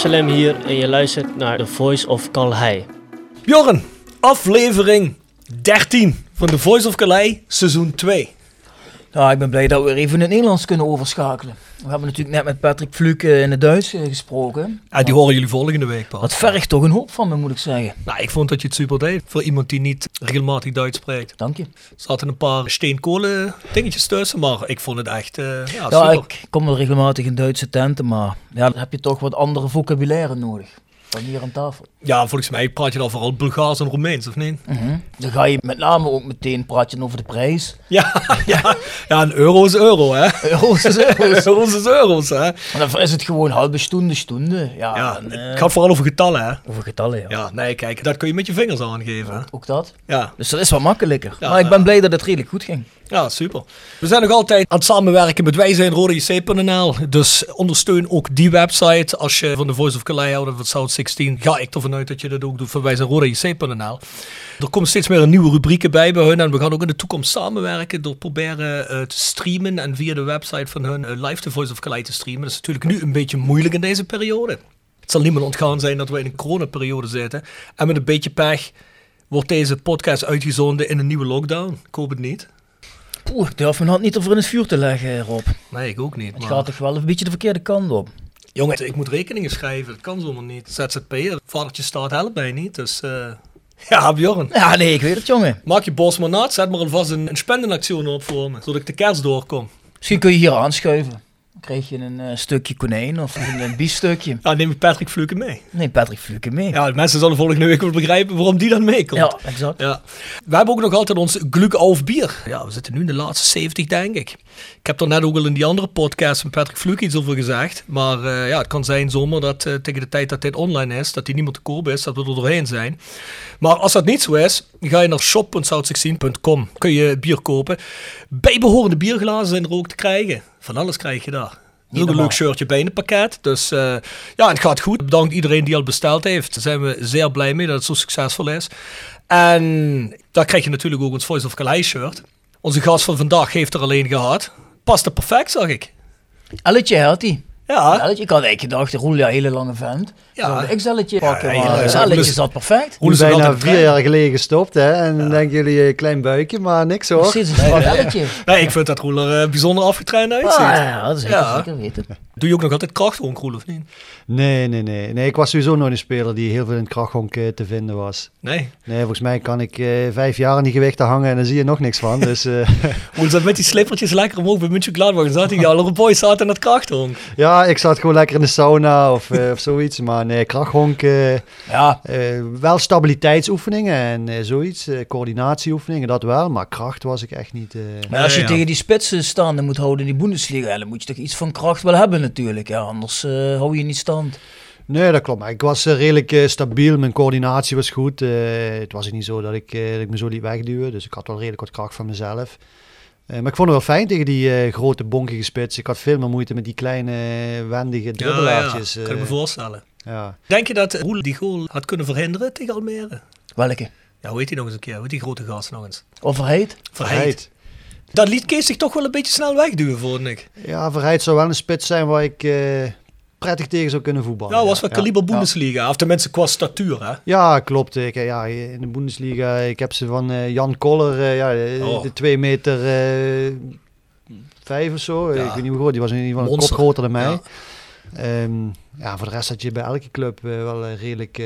Absalem hier en je luistert naar The Voice of Calhei. Bjorn, aflevering 13 van The Voice of Calais, seizoen 2. Ja, ik ben blij dat we weer even in het Nederlands kunnen overschakelen. We hebben natuurlijk net met Patrick Fluke in het Duits eh, gesproken. Ah, die horen jullie volgende week pas. Dat vergt toch een hoop van me, moet ik zeggen. Nou, ik vond dat je het super deed. Voor iemand die niet regelmatig Duits spreekt. Dank je. Er zaten een paar steenkolen dingetjes tussen, maar ik vond het echt eh, ja, Ja, super. ik kom wel regelmatig in Duitse tenten, maar ja, dan heb je toch wat andere vocabulaire nodig. Dan hier aan tafel. Ja, volgens mij praat je dan vooral Bulgaars en Roemeens, of niet? Mhm. Dan ga je met name ook meteen praten over de prijs. Ja, ja, ja, een euro is euro, hè? Euro's is euro's. Euro's is euro's, hè? Maar dan is het gewoon halve stunde, stunde. Ja, Ja, en, eh, het gaat vooral over getallen, hè? over getallen, ja. Ja, nee, kijk, dat kun je met je vingers aangeven, hè? Ook dat. Ja, Dus dat is wat makkelijker. Ja, maar ik ben ja. blij dat het redelijk goed ging. Ja, super. We zijn nog altijd aan het samenwerken met Wij zijn. Dus ondersteun ook die website. Als je van de Voice of Calais houdt of van South 16, ga ik ervan uit dat je dat ook doet van Wij zijn. Er komen steeds meer nieuwe rubrieken bij bij hun. En we gaan ook in de toekomst samenwerken door proberen eh, te streamen. En via de website van hun eh, live de Voice of Calais te streamen. Dat is natuurlijk nu een beetje moeilijk in deze periode. Het zal niemand ontgaan zijn dat we in een coronaperiode zitten. En met een beetje pech wordt deze podcast uitgezonden in een nieuwe lockdown. Ik hoop het niet. Poeh, ik durf mijn hand niet over in het vuur te leggen, Rob. Nee, ik ook niet. Het Maar... gaat toch wel een beetje de verkeerde kant op. Jongen, ik moet rekeningen schrijven. Dat kan zomaar niet. ZZP'er, vadertje staat helpt mij niet. Dus eh, ja, Bjorn. Ja, nee, ik weet het, jongen. Maak je bos maar nat. Zet maar alvast een, een spendenactie op voor me. Zodat ik de kerst doorkom. Misschien kun je hier aanschuiven. Krijg je een eh, stukje konijn of een, een biefstukje. Ja, neem ik Patrick Fluke mee. Nee, Patrick Fluke mee. Ja, de mensen zullen volgende week wel begrijpen waarom die dan meekomt. Ja, exact. Ja. We hebben ook nog altijd ons Glück auf bier. Ja, we zitten nu in de laatste 70, denk ik. Ik heb er net ook al in die andere podcast van Patrick Fluke iets over gezegd. Maar eh, ja, het kan zijn zomaar dat eh, tegen de tijd dat dit online is, dat die niet meer te koop is, dat we er doorheen zijn. Maar als dat niet zo is, ga je naar shop.south16.com. Kun je bier kopen. Bijbehorende bierglazen zijn er ook te krijgen. Van alles krijg je daar. Ook een leuk shirtje bij in het pakket. Dus eh, ja, het gaat goed. Bedankt iedereen die al besteld heeft. Daar zijn we zeer blij mee dat het zo succesvol is. En daar krijg je natuurlijk ook ons Voice of Calais shirt. Onze gast van vandaag heeft er alleen gehad. Past er perfect, zag ik. Elletje had hij. Ja, Elletje, ik had eigenlijk gedacht, Roel, ja, hele lange vent. Ja. Ik Zelletje pakken, ja, maar zat perfect. Roel is bijna vier jaar geleden gestopt, hè? En dan denken jullie een klein buikje, maar niks hoor. Precies, een elletje. Nee, ik vind dat Roel er eh, bijzonder afgetraind uitziet. Ah, ja, dat is zeker, Ja. zeker weten. Doe je ook nog altijd krachthonk, Roel, of niet? Nee, nee, nee. Nee, ik was sowieso nooit een speler die heel veel in het krachthonk eh, te vinden was. Nee. Nee, volgens mij kan ik eh, vijf jaar in die gewichten hangen en dan zie je nog niks van. Dus eh, Roel zat met die slippertjes lekker omhoog bij München Gladbach. En zat hij, ja, Laura Boy zat in dat krachthonk. ja, ik zat gewoon lekker in de sauna of, eh, of zoiets. Maar nee, krachthonk, eh, Ja, eh, wel stabiliteitsoefeningen en eh, zoiets. eh, coördinatieoefeningen, dat wel. Maar kracht was ik echt niet... eh, maar als je ja. tegen die spitsen staande moet houden in die Bundesliga, dan moet je toch iets van kracht wel hebben natuurlijk. Ja, anders eh, hou je niet stand. Nee, dat klopt. Maar ik was redelijk eh, stabiel. Mijn coördinatie was goed. Eh, het was niet zo dat ik, eh, dat ik me zo liet wegduwen. Dus ik had wel redelijk wat kracht van mezelf. Eh, maar ik vond het wel fijn tegen die eh, grote bonkige spits. Ik had veel meer moeite met die kleine wendige dribbelaartjes. Ja, ja, kan ik me eh, voorstellen. ja. Denk je dat Roel die goal had kunnen verhinderen tegen Almere? Welke? Ja, hoe heet hij nog eens een keer? Hoe heet die grote gast nog eens? Overheid? Verheid. Verheid. Dat liet Kees zich toch wel een beetje snel wegduwen, vond ik. Ja, Verheid zou wel een spits zijn waar ik eh, prettig tegen zou kunnen voetballen. Ja, was wel kaliber. Bundesliga. Of tenminste qua statuur, hè? Ja, klopt. Ik, ja, in de Bundesliga, ik heb ze van eh, Jan Koller, eh, ja, de, Oh. de 2 meter eh, vijf of zo. Ja. Ik weet niet hoe groot, die was in ieder geval een Monster. kop groter dan mij. Ja. Ehm, ja, voor de rest had je bij elke club wel een redelijk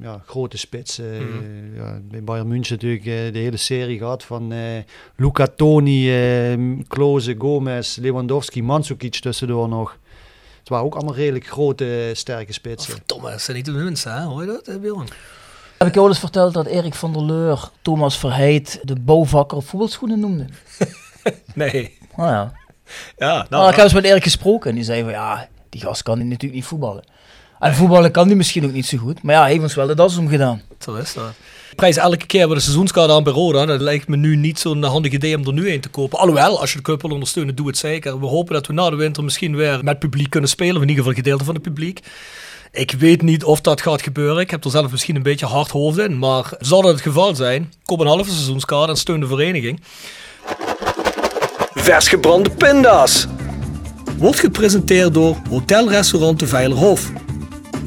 ja, grote spits. Mhm. ja, bij Bayern München natuurlijk de hele serie gehad van Luca Toni, Klose, Gomez, Lewandowski, Mandzukic tussendoor nog. Het waren ook allemaal redelijk grote, sterke spitsen. Verdomme, dat zijn niet de minste, hè? Hoor je dat, eh, Bjorn? Heb ik jou al eens verteld dat Erik van der Leur Thomas Verheid de bouwvakker op voetbalschoenen noemde? Nee. Nou ja. Ja, Nou, nou, ik heb eens met Erik gesproken en die zei van ja, die gast kan natuurlijk niet voetballen. En voetballen kan hij misschien ook niet zo goed, maar ja, hij heeft ons wel de das omgedaan. zo is dat. Prijs elke keer bij de seizoenskaart aan bij Roda. Dat lijkt me nu niet zo'n handig idee om er nu een te kopen. Alhoewel, als je de club wil ondersteunen, doe het zeker. We hopen dat we na de winter misschien weer met publiek kunnen spelen. Of in ieder geval een gedeelte van het publiek. Ik weet niet of dat gaat gebeuren. Ik heb er zelf misschien een beetje hard hoofd in. Maar zal dat het geval zijn, koop een halve seizoenskaart en steun de vereniging. Vers gebrande pinda's. Wordt gepresenteerd door Hotel Restaurant de Veilerhof.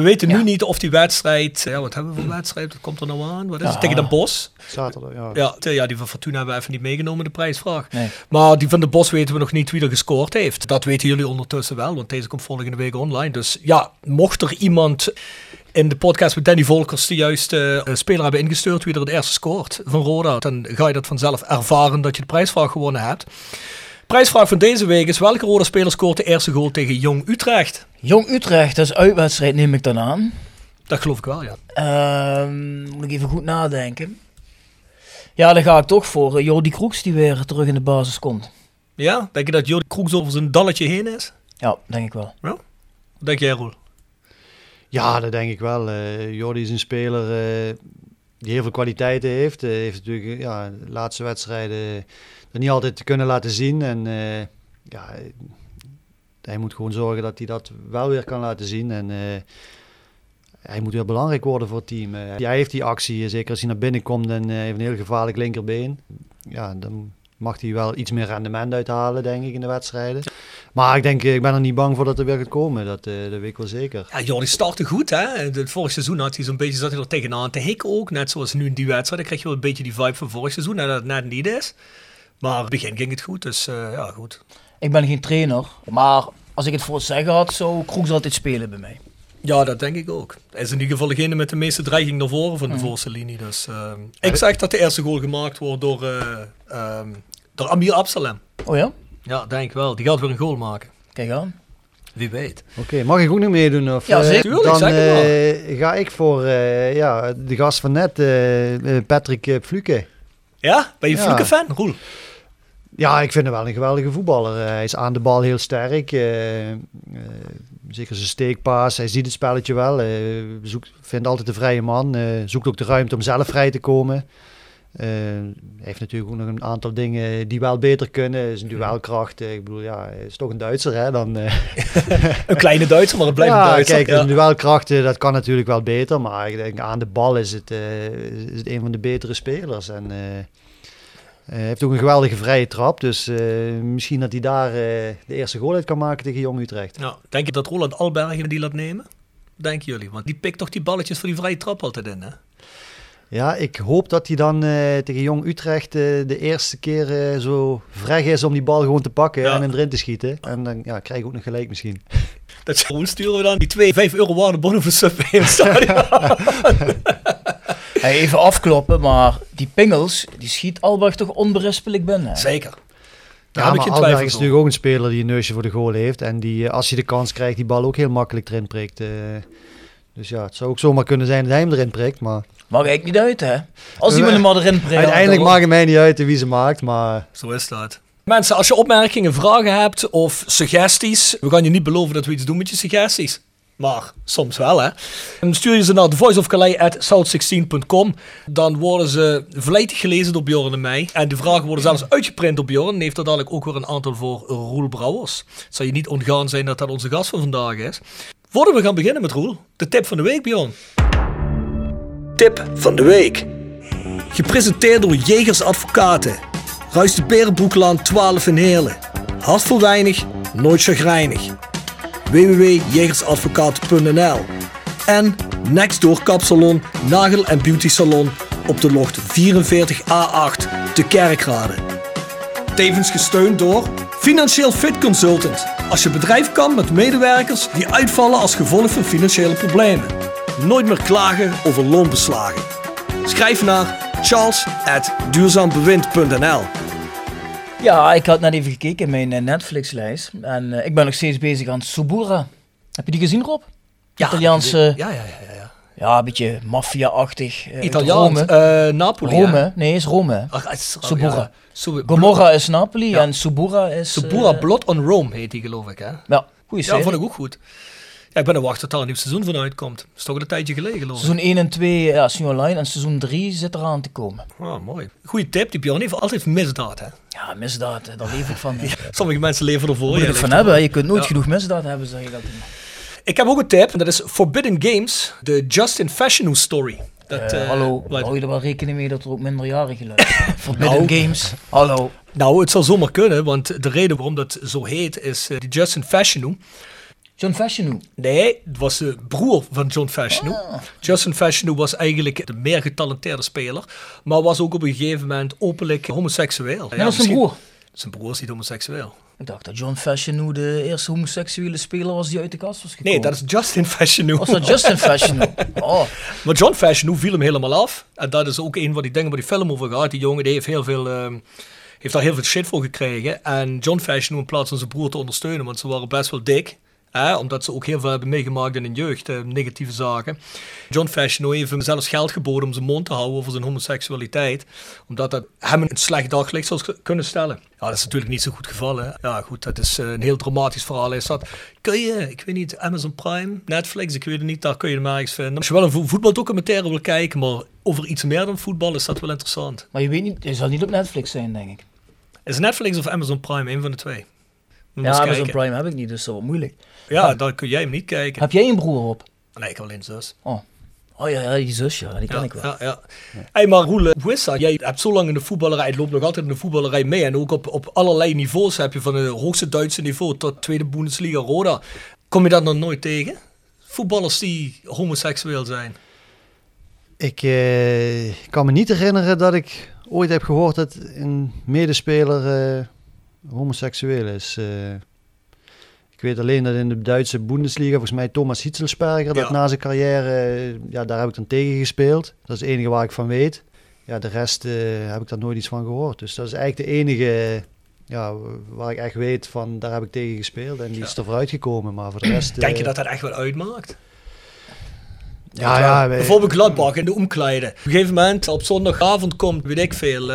We weten nu Ja. niet of die wedstrijd... Ja, wat hebben we voor wedstrijd? Wat komt er nou aan? Wat is het? Tegen de Bos? Zaterdag, ja. Ja, die van Fortuna hebben we even niet meegenomen, de prijsvraag. Nee. Maar die van de Bos weten we nog niet wie er gescoord heeft. Dat weten jullie ondertussen wel, want deze komt volgende week online. Dus ja, mocht er iemand in de podcast met Danny Volkers de juiste eh, speler hebben ingestuurd wie er het eerste scoort van Roda, dan ga je dat vanzelf ervaren dat je de prijsvraag gewonnen hebt. Prijsvraag van deze week is welke Roda speler scoort de eerste goal tegen Jong Utrecht? Jong Utrecht, dat is uitwedstrijd neem ik dan aan. Dat geloof ik wel, ja. Ehm, moet ik even goed nadenken. Ja, dan ga ik toch voor eh, Jordi Kroeks die weer terug in de basis komt. Ja? Denk je dat Jordi Kroeks over zijn dalletje heen is? Ja, denk ik wel. Wat denk jij, Roel? Ja, dat denk ik wel. Eh Jordi is een speler eh, die heel veel kwaliteiten heeft. Hij heeft natuurlijk eh, ja, de laatste wedstrijden er niet altijd kunnen laten zien. En eh, ja, hij moet gewoon zorgen dat hij dat wel weer kan laten zien. En eh, hij moet weer belangrijk worden voor het team. Eh, hij heeft die actie, eh, zeker als hij naar binnen komt en eh, heeft een heel gevaarlijk linkerbeen. Ja, dan mag hij wel iets meer rendement uithalen, denk ik, in de wedstrijden. Maar ik denk, eh, ik ben er niet bang voor dat er weer gaat komen. Dat, eh, dat weet ik wel zeker. Ja, Jordi startte goed, hè. Het vorig seizoen had hij zo'n beetje, zat hij er tegenaan te hikken ook. Net zoals nu in die wedstrijd. Dan krijg je wel een beetje die vibe van vorig seizoen. En dat het net niet is. Maar in het begin ging het goed, dus eh, ja, goed. Ik ben geen trainer, maar als ik het voor het zeggen had, zou Kroeks altijd spelen bij mij. Ja, dat denk ik ook. Hij is in ieder geval degene met de meeste dreiging naar voren van de voorste linie. Dus ik zeg dat de eerste goal gemaakt wordt door, eh, ehm, door Amir Absalem. Oh ja? Ja, denk wel. Die gaat weer een goal maken. Kijk aan. Wie weet. Oké, mag ik ook nog meedoen? Of, Ja, eh, zeker. Tuurlijk, dan zeg eh, ga ik voor eh, ja, de gast van net, Patrick Fluke. Ja? Ben je een Ja. flinke fan, Roel? Ja, ik vind hem wel een geweldige voetballer. Hij is aan de bal heel sterk. eh, eh, zeker zijn steekpaas. Hij ziet het spelletje wel. eh zoekt, vindt altijd de vrije man. eh, zoekt ook de ruimte om zelf vrij te komen. Hij heeft natuurlijk ook nog een aantal dingen die wel beter kunnen. Is een duelkracht. ik bedoel, ja, is toch een Duitser, hè? Dan, eh, Een kleine Duitser, maar een blijft ja, Duitser. kijk, ja. een duelkracht, dat kan natuurlijk wel beter. Maar ik denk, aan de bal is het, eh, is het een van de betere spelers. En heeft ook een geweldige vrije trap. Dus misschien dat hij daar de eerste goal uit kan maken tegen Jong Utrecht. Denk je dat Roland Albergen die laat nemen? Denken jullie? Want die pikt toch die balletjes voor die vrije trap altijd in, hè? Ja, ik hoop dat hij dan eh, tegen Jong Utrecht eh, de eerste keer eh, zo vrij is om die bal gewoon te pakken Ja. en hem erin te schieten. En dan ja, krijg ik ook nog gelijk misschien. Dat is gewoon sturen we dan die 2, 5 euro waarde bonnen voor sub in het stadion. Hey, even afkloppen, maar die pingels, die schiet Alberg toch onberispelijk binnen. Zeker. Daar Ja, heb ik maar geen Alberg twijfel is natuurlijk ook een speler die een neusje voor de goal heeft. En die, als hij de kans krijgt, die bal ook heel makkelijk erin prikt. Dus ja, het zou ook zomaar kunnen zijn dat hij hem erin prikt. Maar Maakt eigenlijk niet uit, hè? Als iemand hem maar erin prikt. uiteindelijk maakt het mij niet uit wie ze maakt. Maar Zo is dat. Mensen, als je opmerkingen, vragen hebt of suggesties, we gaan je niet beloven dat we iets doen met je suggesties. Maar soms wel, hè. En stuur je ze naar thevoiceofcalais.south16.com. Dan worden ze vlijtig gelezen door Bjorn en mij. En de vragen worden zelfs uitgeprint door Bjorn. En heeft er dadelijk ook weer een aantal voor Roel Brouwers. Het zal je niet ontgaan zijn dat dat onze gast van vandaag is. Voordat we gaan beginnen met Roel, de tip van de week, Bjorn. Tip van de week. Gepresenteerd door Jegers Advocaten. Ruist de Berenbroeklaan 12 in Heerlen. Hart voor weinig, nooit chagrijnig. www.jegersadvocaten.nl En Nextdoor Kapsalon, Nagel en Beauty Salon op de locht 44A8 te Kerkrade. Tevens gesteund door Financieel Fit Consultant. Als je bedrijf kan met medewerkers die uitvallen als gevolg van financiële problemen. Nooit meer klagen over loonbeslagen. Schrijf naar charles.duurzaambewind.nl Ja, ik had net even gekeken in mijn eh, Netflix-lijst. En eh, ik ben nog steeds bezig aan Subura. Heb je die gezien, Rob? Italiaanse, Ja, ja, ja. ja, ja. Ja, een beetje maffia-achtig. eh, uit Italiaans. Rome. eh, Napoli. hè? Rome, nee, is Rome. Ach, is- oh, Subura. ja. Sub- Gomorra is Napoli Ja. en Subura is... Subura eh, Blood on Rome heet die geloof ik hè? Ja, goeie Ja, vond ik ook goed. Ja, ik ben er wachten tot er een nieuw seizoen van uitkomt. is toch een tijdje geleden geloof ik. Seizoen 1 en 2 ja, is nu online en seizoen 3 zit eraan te komen. Ah, mooi. Goeie tip, die Bjorn heeft altijd misdaad hè. Ja, misdaad, daar leef ik van. Sommige mensen leven ervoor. Moet je ja, er van hebben, hè. je kunt nooit genoeg misdaad hebben, zeg ik altijd. Ik heb ook een tip, en dat is Forbidden Games, de Justin Fashionou story. Dat, Eh, eh, hallo, wat- hou je er wel rekening mee dat er ook minderjarigen luisteren? Forbidden Nou. Games, hallo. Nou, het zou zomaar kunnen, want de reden waarom dat zo heet is eh, die Justin Fashionou. John Fashionou. Nee, het was de broer van John Fashionou. Justin Fashionou was eigenlijk de meer getalenteerde speler, maar was ook op een gegeven moment openlijk homoseksueel. Ja, dat is zijn broer. Zijn broer is niet homoseksueel. Ik dacht dat John Fashionou de eerste homoseksuele speler was die uit de kast was gekomen. Nee, dat is Justin Fashionou. Was dat Justin Fashionou? Oh, Maar John Fashionou viel hem helemaal af. En dat is ook een van die dingen waar die film over gaat. Die jongen die heeft, heel veel, ehm, heeft daar heel veel shit voor gekregen. En John Fashionou in plaats van zijn broer te ondersteunen, want ze waren best wel dik. Omdat ze ook heel veel hebben meegemaakt in hun jeugd, eh, negatieve zaken. John Fashionou heeft hem zelfs geld geboden om zijn mond te houden over zijn homoseksualiteit. Omdat dat hem een slecht daglicht zou kunnen stellen. Ja, dat is natuurlijk niet zo goed gevallen. Ja, goed, dat is eh, een heel dramatisch verhaal. Is dat. Kun je, ik weet niet, Amazon Prime, Netflix, ik weet het niet, daar kun je hem ergens vinden. Als je wel een vo- voetbaldocumentaire wil kijken, maar over iets meer dan voetbal, is dat wel interessant. maar je weet niet, hij zal niet op Netflix zijn, denk ik. Is Netflix of Amazon Prime, een van de twee? Ja, Amazon kijken. Prime heb ik niet, dus dat wordt moeilijk. Ja, dan kun jij hem niet kijken. Heb jij een broer op? Nee, ik heb alleen zus. Oh. Oh ja, ja, die zus, ja, die ken Ja, ik wel. ja, ja. Hey, maar Roel, eh, hoe is dat? Jij hebt zo lang in de voetballerij, je loopt nog altijd in de voetballerij mee. En ook op, op allerlei niveaus heb je van het hoogste Duitse niveau tot tweede Bundesliga, Roda. Kom je dat nog nooit tegen? Voetballers die homoseksueel zijn. ik eh, kan me niet herinneren dat ik ooit heb gehoord dat een medespeler eh, homoseksueel is. Eh, ik weet alleen dat in de Duitse Bundesliga, volgens mij Thomas Hitzelsperger, dat Ja. na zijn carrière, eh, ja, daar heb ik dan tegen gespeeld. Dat is het enige waar ik van weet. Ja, de rest eh, heb ik daar nooit iets van gehoord. Dus dat is eigenlijk de enige ja, waar ik echt weet van, daar heb ik tegen gespeeld. En die is er vooruit gekomen. Maar voor de rest... Denk je dat dat echt wel uitmaakt? Ja, ja, wij- Bijvoorbeeld Gladbach in de omkleiden. Op een gegeven moment, op zondagavond komt, weet ik veel,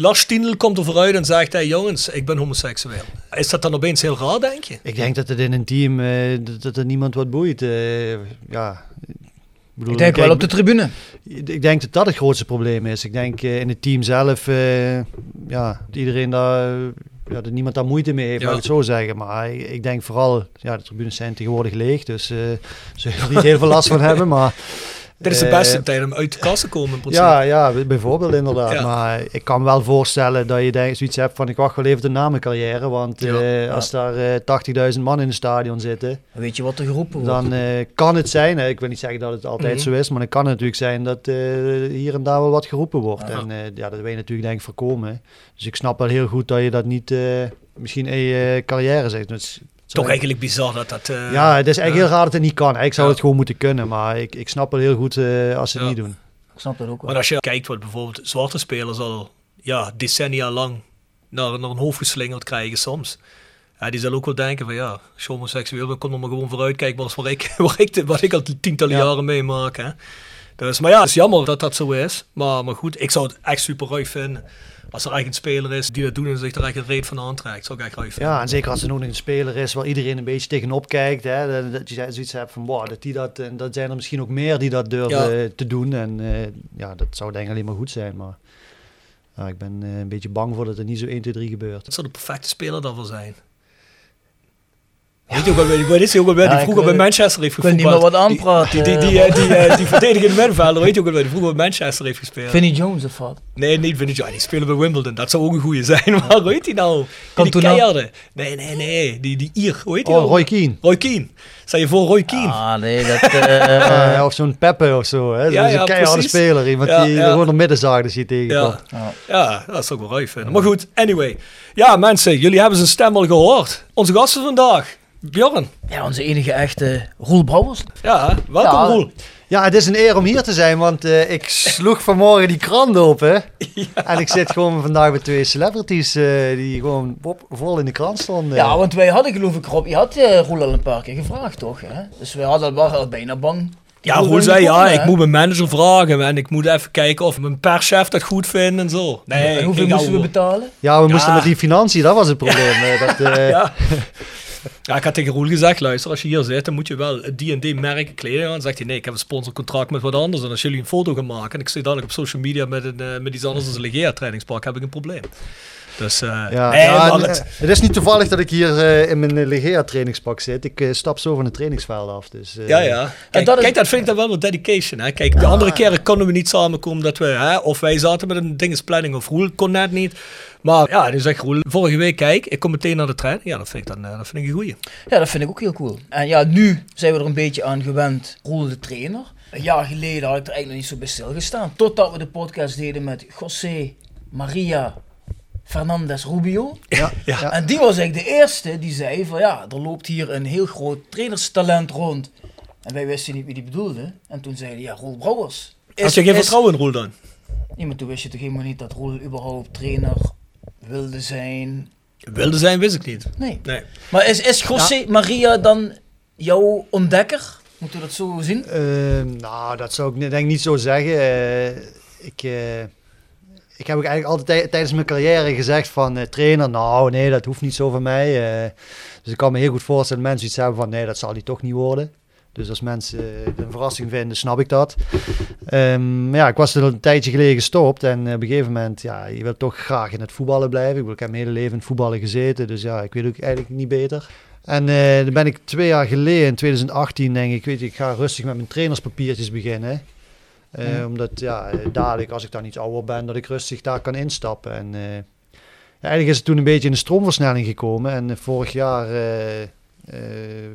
Lars Stindl komt er vooruit en zegt, hey jongens, ik ben homoseksueel. Is dat dan opeens heel raar, denk je? Ik denk dat het in een team, eh, dat, er niemand wat boeit. Eh, ja, bedoel, Ik denk wel op de tribune. Ik denk dat dat het grootste probleem is. Ik denk eh, in het team zelf, eh, ja, dat iedereen daar, ja, dat niemand daar moeite mee heeft, Ja. laat ik het zo zeggen. Maar ik, ik denk vooral, ja, de tribunes zijn tegenwoordig leeg, dus eh ze zullen er niet heel veel last van hebben. Maar Dit is de eh, beste tijd om uit de kast te komen. Ja, ja, bijvoorbeeld inderdaad. Ja. Maar ik kan wel voorstellen dat je denkt, zoiets hebt van ik wacht wel even de na mijn carrière. Want Ja. eh, als daar eh 80.000 man in het stadion zitten, Weet je wat er geroepen wordt? dan eh, kan het zijn, hè, ik wil niet zeggen dat het altijd Mhm. zo is, maar dan kan het natuurlijk zijn dat eh, hier en daar wel wat geroepen wordt. Ja. En eh, ja, dat wil je natuurlijk denk ik voorkomen. Dus ik snap wel heel goed dat je dat niet eh, misschien in je carrière zegt. Dus, Toch eigenlijk bizar dat dat... eh, ja, het is echt heel raar dat het niet kan. Ik zou Ja. het gewoon moeten kunnen, maar ik, ik snap wel heel goed eh, als ze het Ja. niet doen. Ik snap dat ook wel. Maar als je kijkt wat bijvoorbeeld zwarte spelers al ja, decennia lang naar, naar een hoofd geslingerd krijgen soms. Ja, die zullen ook wel denken van ja, als je homoseksueel bent, kom er maar gewoon vooruit. Kijk maar eens waar ik, waar ik, de- wat ik al tientallen Ja. jaren meemaak. Hè. Dus, maar ja, het is jammer dat dat zo is. Maar, maar goed, ik zou het echt super vinden. Als er echt een speler is die dat doet en zich er echt een reet van aantrekt. Zou ik echt ruim vinden. Ja, en zeker als er nog een speler is waar iedereen een beetje tegenop kijkt. Hè, dat- dat je zoiets hebt van, wow, dat die dat, en dat zijn er misschien ook meer die dat durven Ja. te doen. En eh, ja, dat zou denk ik alleen maar goed zijn. Maar ja, ik ben eh, een beetje bang voor dat het niet zo 1, 2, 3 gebeurt. Dat zou de perfecte speler daarvoor zijn. Weet je ook wel, weet, weet ook die Ja, ik vroeger bij Manchester heeft ik wil niet meer wat Die- aanpraten, Die, die, die, eh, die, eh, die verdedigende middenvelder, weet je ook wel, die vroeger bij Manchester heeft gespeeld. Vinnie Jones of wat? Nee, niet Vinnie Jones. Die spelen bij Wimbledon. Dat zou ook een goeie zijn. Maar hoe heet die nou? Die, die keiharde. Nee, nee, nee. Die, die Ier. Hoe heet die Oh, nou? Roy Keane. Roy Keane. Sta je voor Roy Keane? Ah, nee, dat... eh, Eh, of zo'n Peppe of zo. Hè? Dat Ja, is een keiharde speler. Iemand die er gewoon op middenzaag als je tegenkomt. Ja. ja, dat zou ik wel vinden. Maar goed, anyway. Ja, mensen, jullie hebben zijn stem al gehoord. Onze gasten vandaag. Bjorn. ja, onze enige echte Roel Brouwers. Ja, welkom Ja. Roel. Ja, het is een eer om hier te zijn, want eh, ik sloeg vanmorgen die krant open. En ik zit gewoon vandaag met twee celebrities eh, die gewoon op- vol in de krant stonden. Ja, want wij hadden geloof ik Rob, je had eh, Roel al een paar keer gevraagd toch? Hè? Dus we hadden wel al bijna bang. Ja, Roel zei, ja, ik moet mijn manager vragen en ik moet even kijken of mijn perschef dat goed vindt en zo. Nee, en hoeveel moesten we betalen? Ja, we moesten Ja. met die financiën, dat was het probleem. dat, eh, Ja. ja, ik had tegen Roel gezegd, luister, als je hier zit, dan moet je wel merken kleding aan. Dan zegt hij, nee, ik heb een sponsorcontract met wat anders. En als jullie een foto gaan maken en ik zie dadelijk op social media met, een, eh, met iets anders dan een Legea trainingspak, heb ik een probleem. Dus, eh ja, het- eh, het is niet toevallig dat ik hier eh, in mijn Legea trainingspak zit. Ik stap zo van het trainingsveld af. Dus, eh, ja, ja. Kijk, dat is- kijk, dat vind ik dan wel wat dedication. Hè? Kijk, de andere keren konden we niet samenkomen dat we, hè, of wij zaten met een dingensplanning of Roel kon net niet. Maar ja, nu zegt Roel, vorige week kijk, ik kom meteen naar de trein. Ja, dat vind ik dan dat vind ik een goeie. Ja, dat vind ik ook heel cool. En ja, nu zijn we er een beetje aan gewend. Roel de trainer. Een jaar geleden had ik er eigenlijk nog niet zo bij stilgestaan. Totdat we de podcast deden met José Maria Fernandez Rubio. Ja, Ja. En die was eigenlijk de eerste die zei van ja, er loopt hier een heel groot trainerstalent rond. En wij wisten niet wie die bedoelde. En toen zeiden ja, Roel Brouwers. Had je geen vertrouwen in Roel dan? Ja, maar toen wist je toch helemaal niet dat Roel überhaupt trainer wilde zijn. Wilde zijn, wist ik niet. Nee. Nee. Maar is, is José Maria dan jouw ontdekker? Moeten we dat zo zien? Eh, nou, dat zou ik denk ik niet zo zeggen. Eh, ik, eh, ik heb ook eigenlijk altijd tij- tijdens mijn carrière gezegd van eh, trainer, nou nee, dat hoeft niet zo van mij. Eh, dus ik kan me heel goed voorstellen dat mensen iets hebben van nee, dat zal hij toch niet worden. Dus als mensen eh, een verrassing vinden, snap ik dat. Maar ja, ik was er een tijdje geleden gestopt en op een gegeven moment, ja, je wilt toch graag in het voetballen blijven. Ik, heb mijn hele leven in het voetballen gezeten, dus ja, ik weet ook eigenlijk niet beter. En eh, dan ben ik twee jaar geleden, in 2018, denk ik, weet je, ik ga rustig met mijn trainerspapiertjes beginnen. Eh. Omdat, ja, eh, dadelijk, als ik dan iets ouder ben, dat ik rustig daar kan instappen. En eh, eigenlijk is het toen een beetje in de stroomversnelling gekomen. En vorig jaar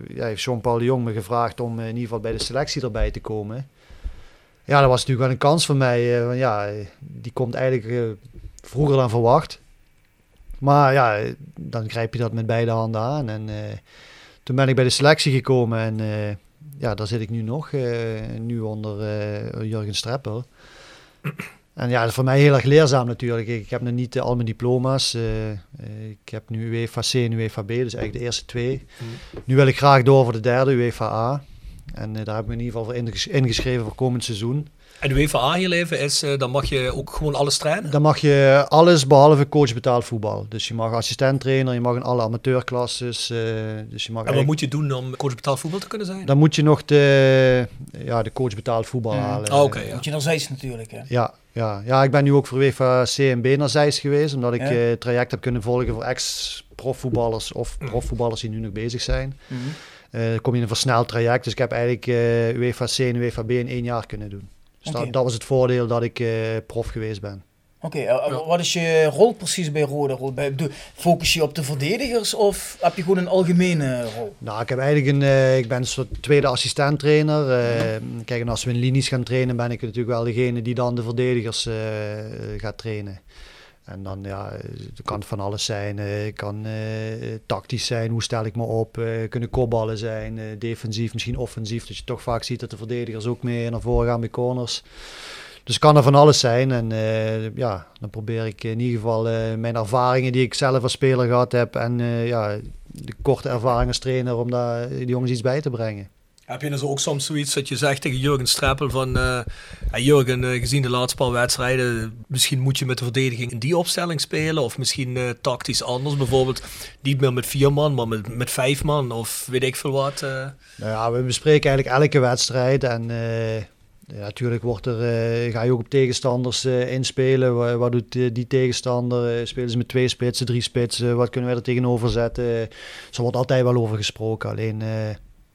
ja, heeft Jean-Paul de Jong me gevraagd om in ieder geval bij de selectie erbij te komen. Ja, dat was natuurlijk wel een kans voor mij. want ja, die komt eigenlijk vroeger dan verwacht. Maar ja, dan grijp je dat met beide handen aan. En toen ben ik bij de selectie gekomen en ja, daar zit ik nu nog. eh, nu onder eh, Jurgen Streppel. En ja, dat is voor mij heel erg leerzaam natuurlijk. Ik, heb nog niet eh, al mijn diploma's. ik heb nu UEFA C en UEFA B, dus eigenlijk de eerste twee. Nu wil ik graag door voor de derde, UEFA A. En eh, daar heb ik me in ieder geval voor inges- ingeschreven voor komend seizoen. En de UEFA aangeleven is, uh, dan mag je ook gewoon alles trainen? Dan mag je alles behalve coach betaald voetbal. Dus je mag assistent trainer, je mag in alle amateurklasses. Uh, dus je mag en wat moet je doen om coach betaald voetbal te kunnen zijn? Dan moet je nog de, ja, de coach betaald voetbal mm. halen. Oh, Moet je naar Zeist natuurlijk. Hè? Ja, ja, ja, ik ben nu ook voor UEFA CMB naar Zeist geweest, omdat ik ja. uh, traject heb kunnen volgen voor ex-profvoetballers of mm. profvoetballers die nu nog bezig zijn. Mm -hmm. Kom je in een versneld traject, dus ik heb eigenlijk UEFA C en UEFA B in één jaar kunnen doen. Dus dat, dat, was het voordeel dat ik uh, prof geweest ben. Oké, okay, uh, wat is je rol precies bij Rode? Focus je op de verdedigers of heb je gewoon een algemene rol? Nou, ik heb eigenlijk een, uh, ik ben een soort tweede assistent trainer. Kijk, en als we in linies gaan trainen, ben ik natuurlijk wel degene die dan de verdedigers gaat trainen. En dan ja, het kan van alles zijn. Het eh, kan uh, tactisch zijn, hoe stel ik me op. Uh, kunnen kopballen zijn, defensief, misschien offensief. Dat je toch vaak ziet dat de verdedigers ook mee naar voren gaan bij corners. Dus kan er van alles zijn. En ja, dan probeer ik in ieder geval mijn ervaringen die ik zelf als speler gehad heb. En ja, de korte ervaring als trainer om daar die jongens iets bij te brengen. Heb je dus ook soms zoiets dat je zegt tegen Jurgen Streppel van... Uh, Jurgen, uh, gezien de laatste paar wedstrijden... misschien moet je met de verdediging in die opstelling spelen... of misschien uh, tactisch anders. Bijvoorbeeld niet meer met vier man, maar met, met vijf man... of weet ik veel wat. Nou ja, we bespreken eigenlijk elke wedstrijd. En ja, natuurlijk wordt er, ga je ook op tegenstanders inspelen. Wat, doet die tegenstander? spelen ze met twee spitsen, drie spitsen? Wat kunnen wij er tegenover zetten? Er wordt altijd wel over gesproken. Alleen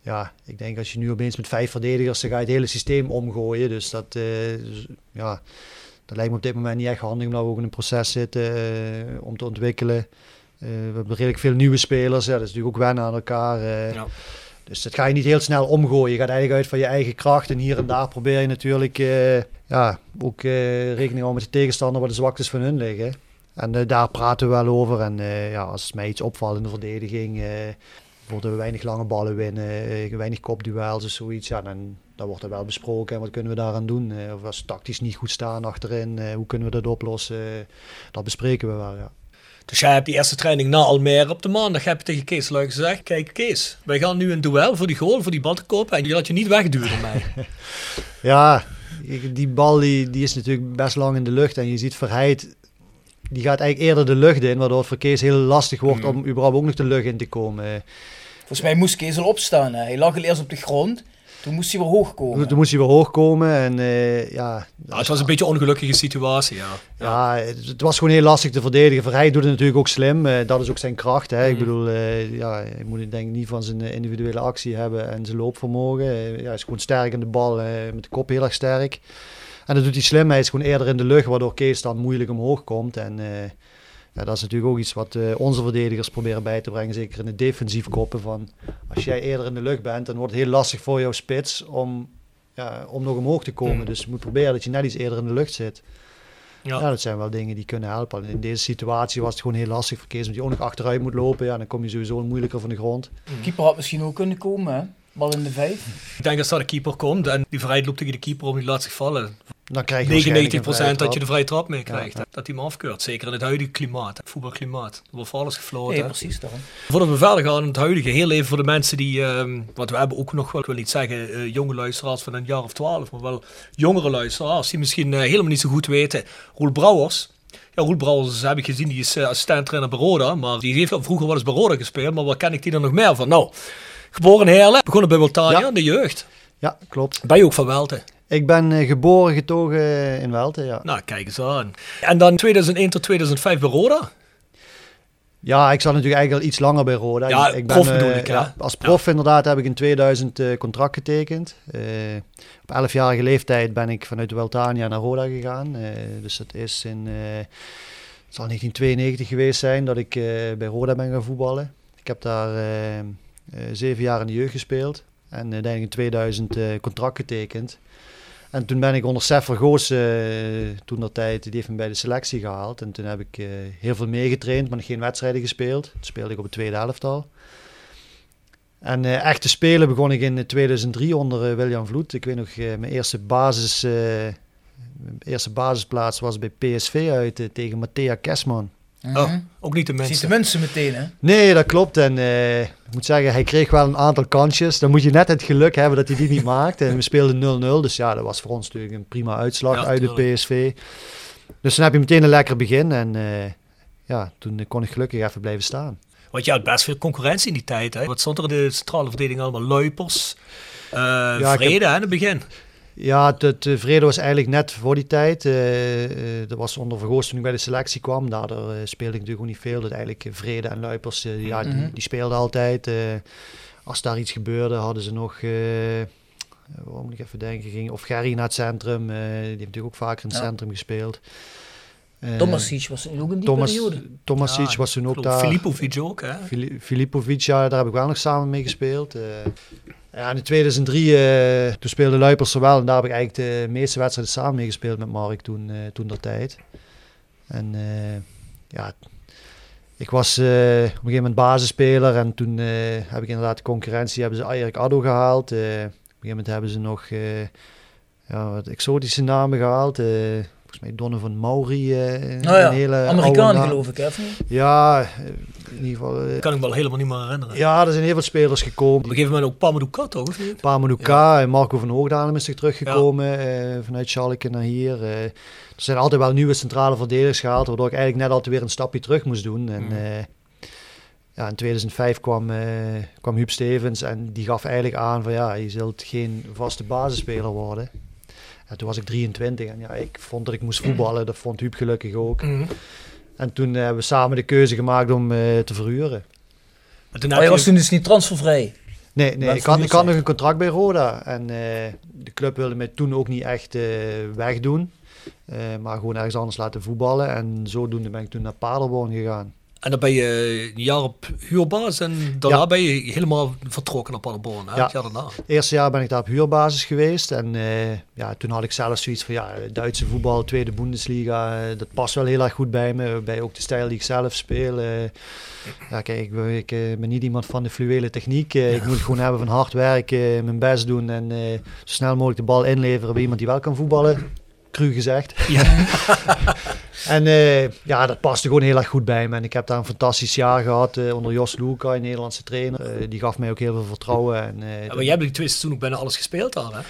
ja, ik denk als je nu opeens met vijf verdedigers, dan ga je het hele systeem omgooien. Dus dat, uh, dus, ja, dat lijkt me op dit moment niet echt handig, omdat we ook in een proces zitten uh, om te ontwikkelen. Uh, we hebben redelijk veel nieuwe spelers, ja, dat is natuurlijk ook wennen aan elkaar. Ja. Dus dat ga je niet heel snel omgooien. Je gaat eigenlijk uit van je eigen kracht. En hier en daar probeer je natuurlijk ja, ook rekening houden met de tegenstander waar de zwaktes van hun liggen. En daar praten we wel over. En ja, als mij iets opvalt in de verdediging, bijvoorbeeld we weinig lange ballen winnen, eh, weinig kopduels of zoiets. Ja, dan, dan wordt er wel besproken. En wat kunnen we daaraan doen? Eh, of als tactisch niet goed staan achterin, eh, hoe kunnen we dat oplossen? Dat bespreken we wel, ja. Dus jij hebt die eerste training na Almere op de maandag heb je tegen Kees Luik gezegd, kijk Kees, wij gaan nu een duel voor die goal, voor die bal te kopen en je laat je niet wegduwen mij. ja, die bal die, die is natuurlijk best lang in de lucht en je ziet Verheid die gaat eigenlijk eerder de lucht in, waardoor het voor Kees heel lastig wordt mm. om überhaupt ook nog de lucht in te komen. Volgens mij moest Kees al opstaan. Hè. Hij lag al eerst op de grond. Toen moest hij weer hoog komen. Toen moest hij weer hoog komen. En, uh, ja, ja, het was een beetje een ongelukkige situatie. Ja, ja. het, was gewoon heel lastig te verdedigen. Verheid doet het natuurlijk ook slim. Uh, dat is ook zijn kracht. Hè. Ik mhm. bedoel, uh, ja, hij moet denk ik niet van zijn individuele actie hebben en zijn loopvermogen. ja, hij is gewoon sterk in de bal, met de kop heel erg sterk. En dat doet. Hij is gewoon eerder in de lucht, waardoor Kees dan moeilijk omhoog komt. En ja, dat is natuurlijk ook iets wat uh, onze verdedigers proberen bij te brengen. Zeker in de defensief koppen. Van, als jij eerder in de lucht bent, dan wordt het heel lastig voor jouw spits om, ja, om nog omhoog te komen. Mm. Dus je moet proberen dat je net iets eerder in de lucht zit. Ja. ja. dat zijn wel dingen die kunnen helpen. In deze situatie was het gewoon heel lastig voor Kees, omdat je ook nog achteruit moet lopen. Ja, dan kom je sowieso moeilijker van de grond. Mm. Keeper had misschien ook kunnen komen, hè? Bal in de vijf. Ik denk dat daar de keeper komt en die vrijheid loopt tegen de keeper om die laat zich vallen dan krijg je 99% dat je de vrije trap mee krijgt. Dat hij hem afkeurt. Zeker in het huidige klimaat, het voetbalklimaat. Er wordt voor alles gefloten. Nee, precies daarom. Voordat we verder gaan in het huidige, heel even voor de mensen die, uh, want we hebben ook nog wel, ik wil niet zeggen uh, jonge luisteraars van een jaar of twaalf, maar wel jongere luisteraars die misschien uh, helemaal niet zo goed weten. Roel Brouwers, ja, Roel Brouwers heb ik gezien, die is uh, assistent-trainer bij Roda, maar die heeft vroeger wel eens bij Roda gespeeld, maar waar ken ik die dan nog meer van? Nou, geboren in Heerlen, begonnen bij Wiltania, ja. de jeugd. Ja, klopt. Ben je ook van Welte? Ik ben uh, geboren, getogen in Welte, ja. Nou, kijk eens aan. En dan 2001 tot 2005 bij Roda? Ja, ik zat natuurlijk eigenlijk al iets langer bij Roda. Ja, ik ben, prof bedoel ik, ja. Als prof inderdaad heb ik in 2000 uh, contract getekend. Uh, op 11-jarige leeftijd ben ik vanuit de Weltania naar Roda gegaan. dus dat is in... het zal 1992 geweest zijn dat ik bij Roda ben gaan voetballen. Ik heb daar zeven jaar in de jeugd gespeeld. En uiteindelijk in 2000 contract getekend. En toen ben ik onder Seffer Goos, uh, toen dat tijd, die heeft me bij de selectie gehaald. En toen heb ik uh, heel veel meegetraind, maar geen wedstrijden gespeeld. Toen speelde ik op het tweede elftal. En uh, echt te spelen begon ik in 2003 onder William Vloed. Ik weet nog, mijn eerste, basis, eerste basisplaats was bij PSV uit tegen Matthea Kesman. Oh, ook niet de Ziet mensen. de mensen meteen, hè? Nee, dat klopt. En eh, ik moet zeggen, hij kreeg wel een aantal kansjes. Dan moet je net het geluk hebben dat hij die niet maakte. En we speelden 0-0. Dus ja, dat was voor ons natuurlijk een prima uitslag Ja, uit de. PSV. Dus dan heb je meteen een lekker begin. En eh, ja, toen kon ik gelukkig even blijven staan. Want je had best veel concurrentie in die tijd. Hè? Wat stond er in de centrale verdediging allemaal? Luipers, eh heb- Vrede hè, in het begin. Ja, het, het eh, Vrede was eigenlijk net voor die tijd. eh, eh, dat was onder Vergoos toen ik bij de selectie kwam. Daardoor speelde ik natuurlijk ook niet veel. Dat eigenlijk Vrede en Luipers, ja, die, Mhm. die speelden altijd. als daar iets gebeurde, hadden ze nog... waarom moet ik even denken? Ging, of Gerry naar het centrum. die heeft natuurlijk ook vaker in het Ja. centrum gespeeld. Eh, Tomasic was ook in die Thomas, periode. Tomasic Ja, was toen ook daar. Filipovic ook. Hè? Fili- Filipovic, ja, daar heb ik wel nog samen mee gespeeld. Eh, ja, in 2003, eh, toen speelde Luipers er wel. En daar heb ik eigenlijk de meeste wedstrijden samen mee gespeeld met Mark toen, eh toen dat tijd. En eh, ja, ik was eh, op een gegeven moment basisspeler. En toen eh, heb ik inderdaad de concurrentie, hebben ze Erik Addo gehaald. Eh, op een gegeven moment hebben ze nog eh, ja, wat exotische namen gehaald. Volgens mij Donovan Mauri. eh Nou ja, een hele Amerikaan geloof ik? Ja, eh, in ieder geval... eh, kan ik me wel helemaal niet meer herinneren. ja, er zijn heel veel spelers gekomen. Op een gegeven moment ook Pamadou Kat, toch? Of niet? Pamadouka en Marco van Hoogdalem is er teruggekomen eh, vanuit Schalke naar hier. Er zijn altijd wel nieuwe centrale verdedigers gehaald, waardoor ik eigenlijk net altijd weer een stapje terug moest doen. En eh, ja, in 2005 kwam, kwam Huub Stevens en die gaf eigenlijk aan van ja, je zult geen vaste basisspeler worden. En toen was ik 23 en ja, ik vond dat ik moest voetballen. Dat vond Huub gelukkig ook. Mhm. En toen hebben we samen de keuze gemaakt om eh, te verhuren. Maar toen Oh, je je- was toen dus niet transfervrij. Nee, nee ik, had, ik had nog een contract bij Roda. En eh, de club wilde mij toen ook niet echt eh, wegdoen. Eh, maar gewoon ergens anders laten voetballen. En zodoende ben ik toen naar Paderborn gegaan. En dan ben je een jaar op huurbasis en daarna Ja. ben je helemaal vertrokken naar Paderborn. Hè? Ja. Het jaar daarna. Het eerste jaar ben ik daar op huurbasis geweest. En eh, ja, toen had ik zelf zoiets van, ja, Duitse voetbal, tweede Bundesliga, eh, dat past wel heel erg goed bij me. Bij ook de stijl die ik zelf speel. eh. ja, kijk, ik, ben- ik ben niet iemand van de fluwele techniek. Ik moet het gewoon hebben van hard werken, mijn best doen en zo snel mogelijk de bal inleveren bij iemand die wel kan voetballen. Cru gezegd. Ja. En eh, ja, dat paste gewoon heel erg goed bij me. En ik heb daar een fantastisch jaar gehad eh, onder Jos Luca, een Nederlandse trainer. Eh, die gaf mij ook heel veel vertrouwen. En, eh, Ja, maar jij hebt die twee seizoenen ook bijna alles gespeeld daar, hè?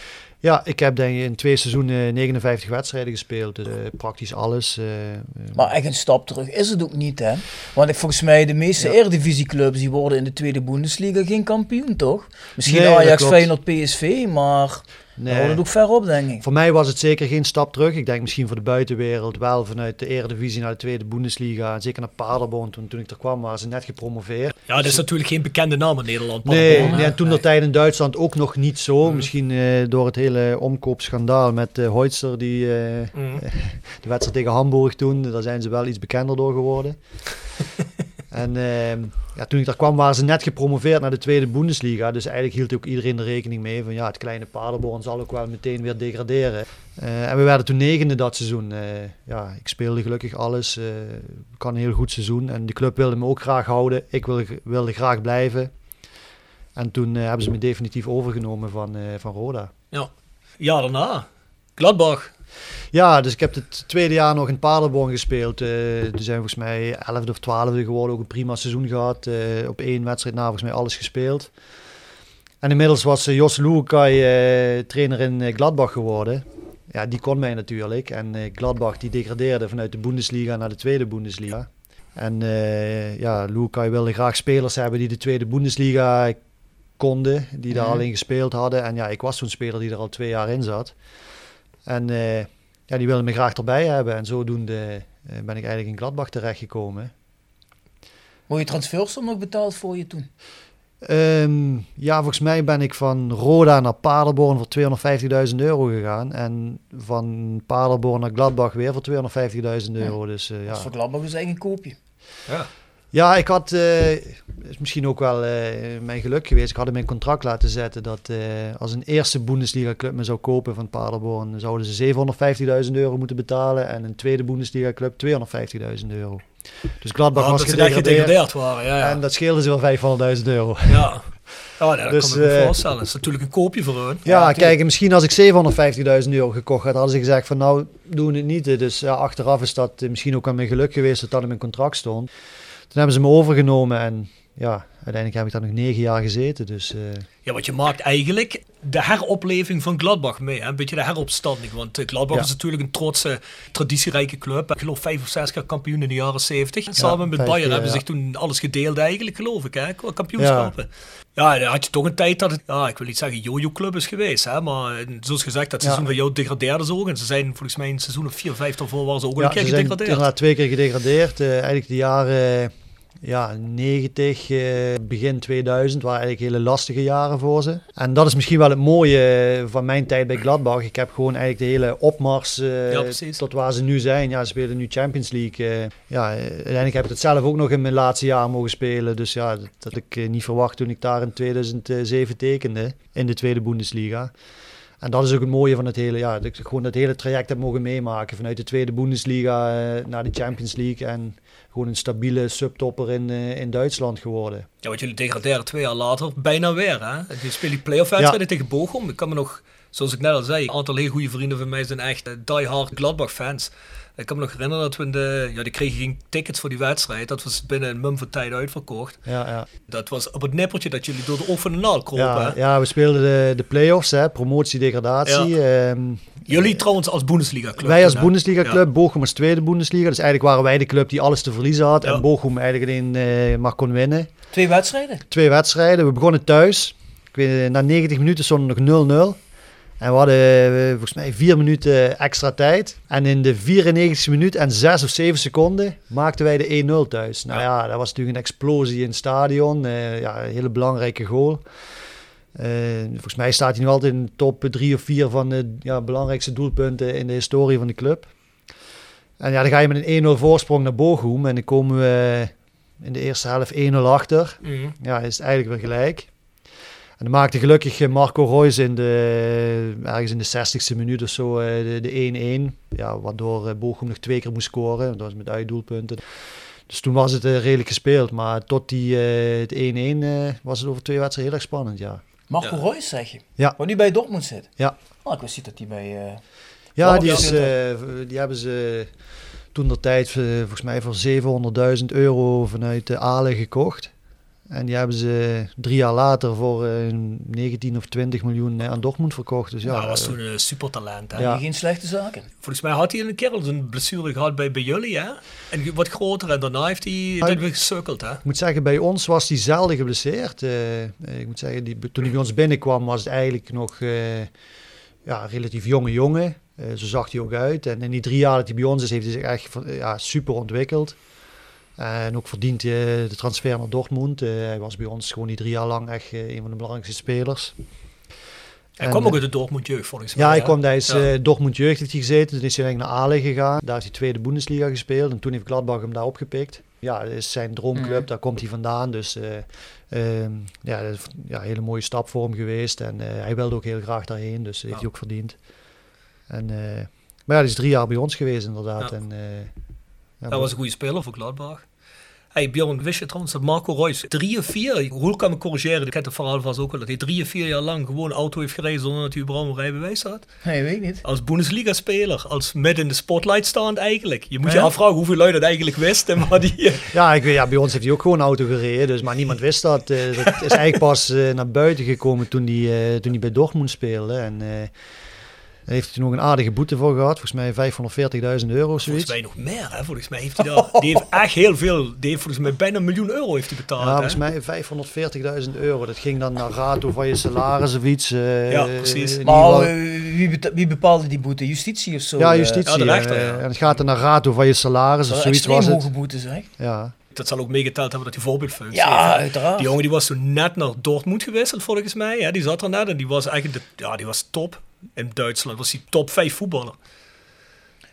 ja, ik heb denk ik in twee seizoenen 59 wedstrijden gespeeld. Dus eh, praktisch alles. Maar echt een stap terug is het ook niet, hè? Want ik, volgens mij, de meeste Ja. Eredivisieclubs die worden in de tweede Bundesliga geen kampioen, toch? Misschien Nee, Ajax. Feyenoord, PSV, maar nee. daar hoort het ook ver op, denk ik. Voor mij was het zeker geen stap terug. Ik denk misschien voor de buitenwereld wel vanuit de Eredivisie naar de tweede Bundesliga. En zeker naar Paderborn. Toen, toen ik er kwam waren ze net gepromoveerd. Ja, dat is natuurlijk geen bekende naam in Nederland. Nee, nee, en toen dat tijd in Duitsland ook nog niet zo. Misschien eh, door het hele omkoopschandaal met uh, Hoitzer, die eh, Mhm. de wedstrijd tegen Hamburg toen. Daar zijn ze wel iets bekender door geworden. en ehm, ja, toen ik daar kwam waren ze net gepromoveerd naar de tweede Bundesliga. Dus eigenlijk hield ook iedereen er rekening mee van ja, het kleine Paderborn zal ook wel meteen weer degraderen. Eh, en we werden toen negende dat seizoen. Eh, ja, ik speelde gelukkig alles. eh ik had een heel goed seizoen. En de club wilde me ook graag houden. Ik wilde, wilde graag blijven. En toen hebben ze me definitief overgenomen van, van Roda. Ja, daarna. Gladbach. Ja, dus ik heb het tweede jaar nog in Paderborn gespeeld. Eh toen zijn we volgens mij 11e of 12e geworden. Ook een prima seizoen gehad. Eh, op één wedstrijd na volgens mij alles gespeeld. En inmiddels was eh, Jos Luukai eh trainer in Gladbach geworden. Ja, die kon mij natuurlijk. En Gladbach die degradeerde vanuit de Bundesliga naar de tweede Bundesliga. En ja, Luukai wilde graag spelers hebben die de tweede Bundesliga konden. Die daar Mhm. al in gespeeld hadden. En ja, ik was zo'n speler die er al twee jaar in zat. En eh, ja, die wilden me graag erbij hebben. En zodoende eh, ben ik eigenlijk in Gladbach terechtgekomen. Mooie transfersom nog betaald voor je toen? Ehm, ja, volgens mij ben ik van Roda naar Paderborn voor 250.000 euro gegaan. En van Paderborn naar Gladbach weer voor 250.000 euro. Dus eh, Dat ja. is voor Gladbach dus eigenlijk een koopje. Ja. Ja, ik had, eh, is misschien ook wel eh, mijn geluk geweest. Ik had in mijn contract laten zetten dat eh, als een eerste Bundesliga club me zou kopen van Paderborn, dan zouden ze 750.000 euro moeten betalen en een tweede Bundesliga club 250.000 euro. Dus Gladbach Ja, was gedegradeerd gedegradeerd waren. Ja, ja. en dat scheelde ze wel 500.000 euro. ja. Ja, nou, dat Dus, kan ik me eh, voorstellen. Dat is natuurlijk een koopje voor hun. Ja, kijk, misschien als ik 750.000 euro gekocht had, hadden ze gezegd van nou, doen we het niet. Dus ja, achteraf is dat misschien ook aan mijn geluk geweest dat dat in mijn contract stond. Hebben ze me overgenomen en ja, uiteindelijk heb ik daar nog negen jaar gezeten. Dus eh, Ja, want je maakt eigenlijk de heropleving van Gladbach mee. Hè? Een beetje de heropstanding. Want eh, Gladbach Ja. is natuurlijk een trotse, traditierijke club. Ik geloof vijf of zes keer kampioen in de jaren zeventig. Samen met Bayern hebben ja. zich toen alles gedeeld eigenlijk, geloof ik. Hè? Qua kampioenschappen. Ja. dan had je toch een tijd dat het, ja, ik wil niet zeggen jojo-club is geweest. Hè? Maar eh, zoals gezegd, dat Ja. seizoen van jou degradeerden ze ook. En ze zijn volgens mij in seizoen of vier, vijf daarvoor waren ze ook ja, een keer ze zijn gedegradeerd. inderdaad twee keer gedegradeerd. Eh, eigenlijk de jaren ja, 90, eh, begin 2000 waren eigenlijk hele lastige jaren voor ze. En dat is misschien wel het mooie eh, van mijn tijd bij Gladbach. Ik heb gewoon eigenlijk de hele opmars eh, Ja, tot waar ze nu zijn. Ja, ze spelen nu Champions League. ja, uiteindelijk heb ik het zelf ook nog in mijn laatste jaar mogen spelen. Dus ja, dat had ik niet verwacht toen ik daar in 2007 tekende in de tweede Bundesliga. En dat is ook het mooie van het hele, ja, dat ik gewoon dat hele traject heb mogen meemaken. Vanuit de tweede Bundesliga naar de Champions League en gewoon een stabiele subtopper in, eh, in Duitsland geworden. Ja, want jullie degraderen twee jaar later bijna weer. Hè? Je speelt die play-off wedstrijden tegen Bochum. Ik kan me nog, zoals ik net al zei, een aantal hele goede vrienden van mij zijn echt eh, die-hard Gladbach-fans. Ik kan me nog herinneren dat we in de, ja, die kregen geen tickets voor die wedstrijd. Dat was binnen een mum van tijd uitverkocht. Ja, ja. Dat was op het nippertje dat jullie door de oog van de naald kropen. Ja, ja, we speelden de, de play-offs, hè, promotie-degradatie. Ehm, Jullie trouwens als Bundesliga-club. wij als? Bundesliga-club, Bochum als tweede Bundesliga. Dus eigenlijk waren wij de club die alles te verliezen had. En Bochum eigenlijk alleen eh, maar kon winnen. Twee wedstrijden. Twee wedstrijden. We begonnen thuis. Ik weet, na 90 minuten stond nog 0-0. En we hadden eh, volgens mij vier minuten extra tijd. En in de 94 minuut en 6 of 7 seconden maakten wij de 1-0 thuis. Nou ja, dat was natuurlijk een explosie in het stadion. Eh, ja, een hele belangrijke goal. Eh, volgens mij staat hij nu altijd in de top 3 of 4 van de ja, belangrijkste doelpunten in de historie van de club. En ja, dan ga je met een 1-0 voorsprong naar Bochum. En dan komen we in de eerste helft 1-0 achter. Mhm. Ja, is het eigenlijk weer gelijk. En dan maakte gelukkig eh, Marco Reus in de, ergens in de 60ste minuut of zo eh, de- de 1-1. Ja, waardoor eh, Bochum nog twee keer moest scoren. Dat was met uitdoelpunten. Dus toen was het redelijk gespeeld. Maar tot die eh, het 1-1 eh, was het over twee wedstrijden heel erg spannend, ja. Marco Ja. Reus zeg je. Ja. Waar nu bij Dortmund zit. Ja. Oh, ik wist niet dat hij bij... eh, Ja, die, is, eh, die hebben ze toen de tijd volgens mij voor 700.000 euro vanuit de Ale gekocht. En die hebben ze drie jaar later voor eh, 19 of 20 miljoen eh, aan Dortmund verkocht. Dus ja, Ja, dat was eh, toen een supertalent. Hè? Ja. Geen slechte zaken. Volgens mij had hij een keer al een blessure gehad bij, bij jullie. Hè? En wat groter. En daarna heeft hij Hij- dat weer gesukkeld. Hè? Ik moet zeggen, bij ons was hij zelden geblesseerd. Eh, ik moet zeggen, die, toen hij bij ons binnenkwam was het eigenlijk nog eh, ja, een relatief jonge jongen. Eh, zo zag hij ook uit. En in die drie jaar dat hij bij ons is, heeft hij zich echt ja, super ontwikkeld. En ook verdient eh, de transfer naar Dortmund. Eh, hij was bij ons gewoon die drie jaar lang echt eh, een van de belangrijkste spelers. Hij En, kwam ook uit de Dortmund jeugd volgens mij. Ja, hij kwam, hij is Ja. eh, Dortmund jeugd heeft hij gezeten. Toen is hij eigenlijk naar Ale gegaan. Daar heeft hij tweede Bundesliga gespeeld. En toen heeft Gladbach hem daar opgepikt. Ja, dat is zijn droomclub. Mhm. Daar komt hij vandaan. Dus eh, ehm, ja, dat is ja, een hele mooie stap voor hem geweest. En eh, hij wilde ook heel graag daarheen. Dus heeft Ja. hij ook verdiend. En, eh, maar ja, hij is drie jaar bij ons geweest inderdaad. Ja. En, eh, ja, Hij was een goede speler voor Gladbach. Hey Bjorn, wist je trouwens dat Marco Reus drie of vier, Roel kan me corrigeren, ik heb het verhaal vast ook wel, dat hij drie of vier jaar lang gewoon auto heeft gereden zonder dat hij überhaupt een rijbewijs had? Nee, weet ik niet. Als Bundesliga-speler, als met in de spotlight staand eigenlijk. Je moet je afvragen hoeveel lui dat eigenlijk wisten, maar die... eh, Ja, ik weet, ja, bij ons heeft hij ook gewoon auto gereden, dus, maar niemand wist dat. Eh, dat is eigenlijk pas eh, naar buiten gekomen toen hij, toen hij bij Dortmund speelde. En heeft hij nog een aardige boete voor gehad, volgens mij 540.000 euro of Volgens zoiets. mij nog meer, hè? Volgens mij heeft hij daar... Die heeft echt heel veel... Die heeft volgens mij bijna een miljoen euro heeft hij betaald, Ja, hè? volgens mij 540.000 euro. Dat ging dan naar rato van je salaris of iets. eh, Ja, precies. Maar eh, wie, wie bepaalde die boete? Justitie of zo? ja, eh? justitie. ja, de rechter, ja. En het gaat dan naar rato van je salaris Dat of zoiets was het. hoge boete, zeg. Ja. Dat zal ook meegeteld hebben dat hij voorbeeldfunctie Ja, heeft, uiteraard. Die jongen die was toen net naar Dortmund gewisseld, volgens mij. Ja, die zat er net en die was eigenlijk de, ja, die was top. In Duitsland was hij top 5 voetballer.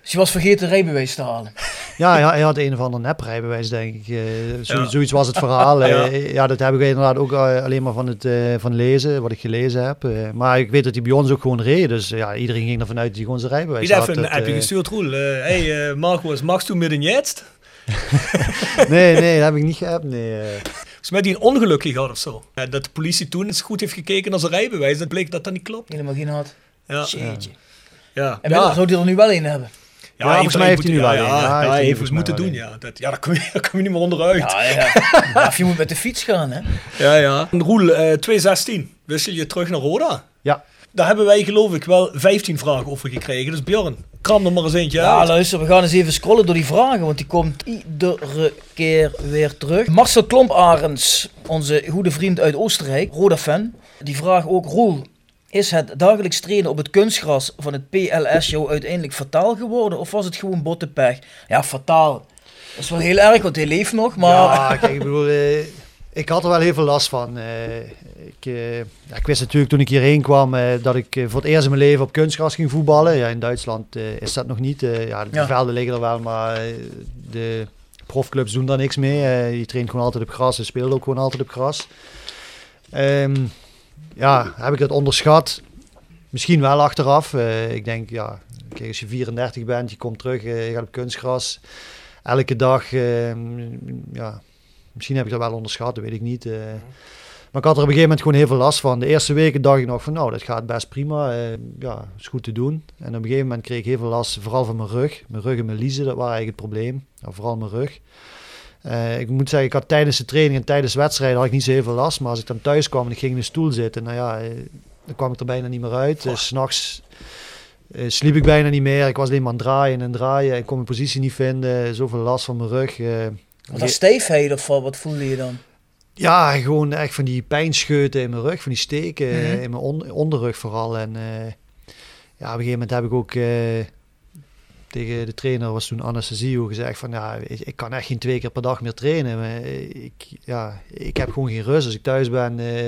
Dus je was vergeten rijbewijs te halen. Ja, ja, hij had een of ander neprijbewijs, denk ik. Eh, zo- Ja. Zoiets was het verhaal. Ja. Eh, ja, dat heb ik inderdaad ook eh, alleen maar van het eh, van lezen, wat ik gelezen heb. Maar ik weet dat hij bij ons ook gewoon reed. Dus ja, iedereen ging ervan uit dat hij gewoon zijn rijbewijs had. heeft een Dat, appje gestuurd, Roel? Hey uh, Marco, was magst du mir denn jetzt? nee, nee, dat heb ik niet gehad. Nee, mij had hij een ongelukje gehad of zo. Ja, dat de politie toen eens goed heeft gekeken naar zijn rijbewijs. Dat bleek dat dat niet klopt. Helemaal geen had. Ja. Jeetje. Ja. En ja. zou hij er nu wel een hebben? Ja, volgens mij heeft hij nu wel ja, een. Ja, Ja, ja, heeft heeft moeten doen. Ja, dat, ja daar, kom je, daar kom je niet meer onderuit. Ja, ja. ja, of je moet met de fiets gaan, hè? Ja, ja. Roel, eh 2016, wissel je terug naar Roda? Ja. Daar hebben wij geloof ik wel 15 vragen over gekregen. Dus Bjorn, kram er maar eens eentje Ja, uit. luister, we gaan eens even scrollen door die vragen, want die komt iedere keer weer terug. Marcel Klomp-Arends, onze goede vriend uit Oostenrijk, Roda-fan, die vraagt ook, Roel, is het dagelijks trainen op het kunstgras van het PLS jou uiteindelijk fataal geworden, of was het gewoon bottenpech? Ja, fataal. Dat is wel heel erg, want hij leeft nog, maar... Ja, kijk, ik bedoel, eh, ik had er wel heel veel last van. Eh, ik, eh, ja, ik wist natuurlijk toen ik hierheen kwam eh, dat ik voor het eerst in mijn leven op kunstgras ging voetballen. Ja, in Duitsland eh, is dat nog niet. Eh, ja, de Ja. velden liggen er wel, maar de profclubs doen daar niks mee. Eh, je traint gewoon altijd op gras en speelt ook gewoon altijd op gras. Ehm, ja, heb ik dat onderschat? Misschien wel achteraf. Eh, ik denk, ja, kijk, als je 34 bent, je komt terug, eh, je gaat op kunstgras. Elke dag, ehm, ja, misschien heb ik dat wel onderschat, dat weet ik niet. eh. maar ik had er op een gegeven moment gewoon heel veel last van. De eerste weken dacht ik nog van, nou, dat gaat best prima. ja, is goed te doen. En op een gegeven moment kreeg ik heel veel last, vooral van mijn rug. Mijn rug en mijn liezen, dat waren eigenlijk het probleem. Nou, vooral mijn rug. Eh, ik moet zeggen, ik had tijdens de training en tijdens wedstrijden had ik niet zo heel veel last. Maar als ik dan thuis kwam en ik ging in de stoel zitten, nou ja, eh, dan kwam ik er bijna niet meer uit. Uh, S'nachts eh, sliep ik bijna niet meer. Ik was alleen maar aan het draaien en draaien. Ik kon mijn positie niet vinden. Zoveel last van mijn rug. eh. Wat een of wat, voelde je dan? Ja, gewoon echt van die pijnscheuten in mijn rug, van die steken Mhm. in mijn on- onderrug vooral. En ja, op een gegeven moment heb ik ook tegen de trainer, was toen anesthesio, gezegd van ja, ik kan echt geen twee keer per dag meer trainen. Maar ik, ja, ik heb gewoon geen rust als ik thuis ben. eh,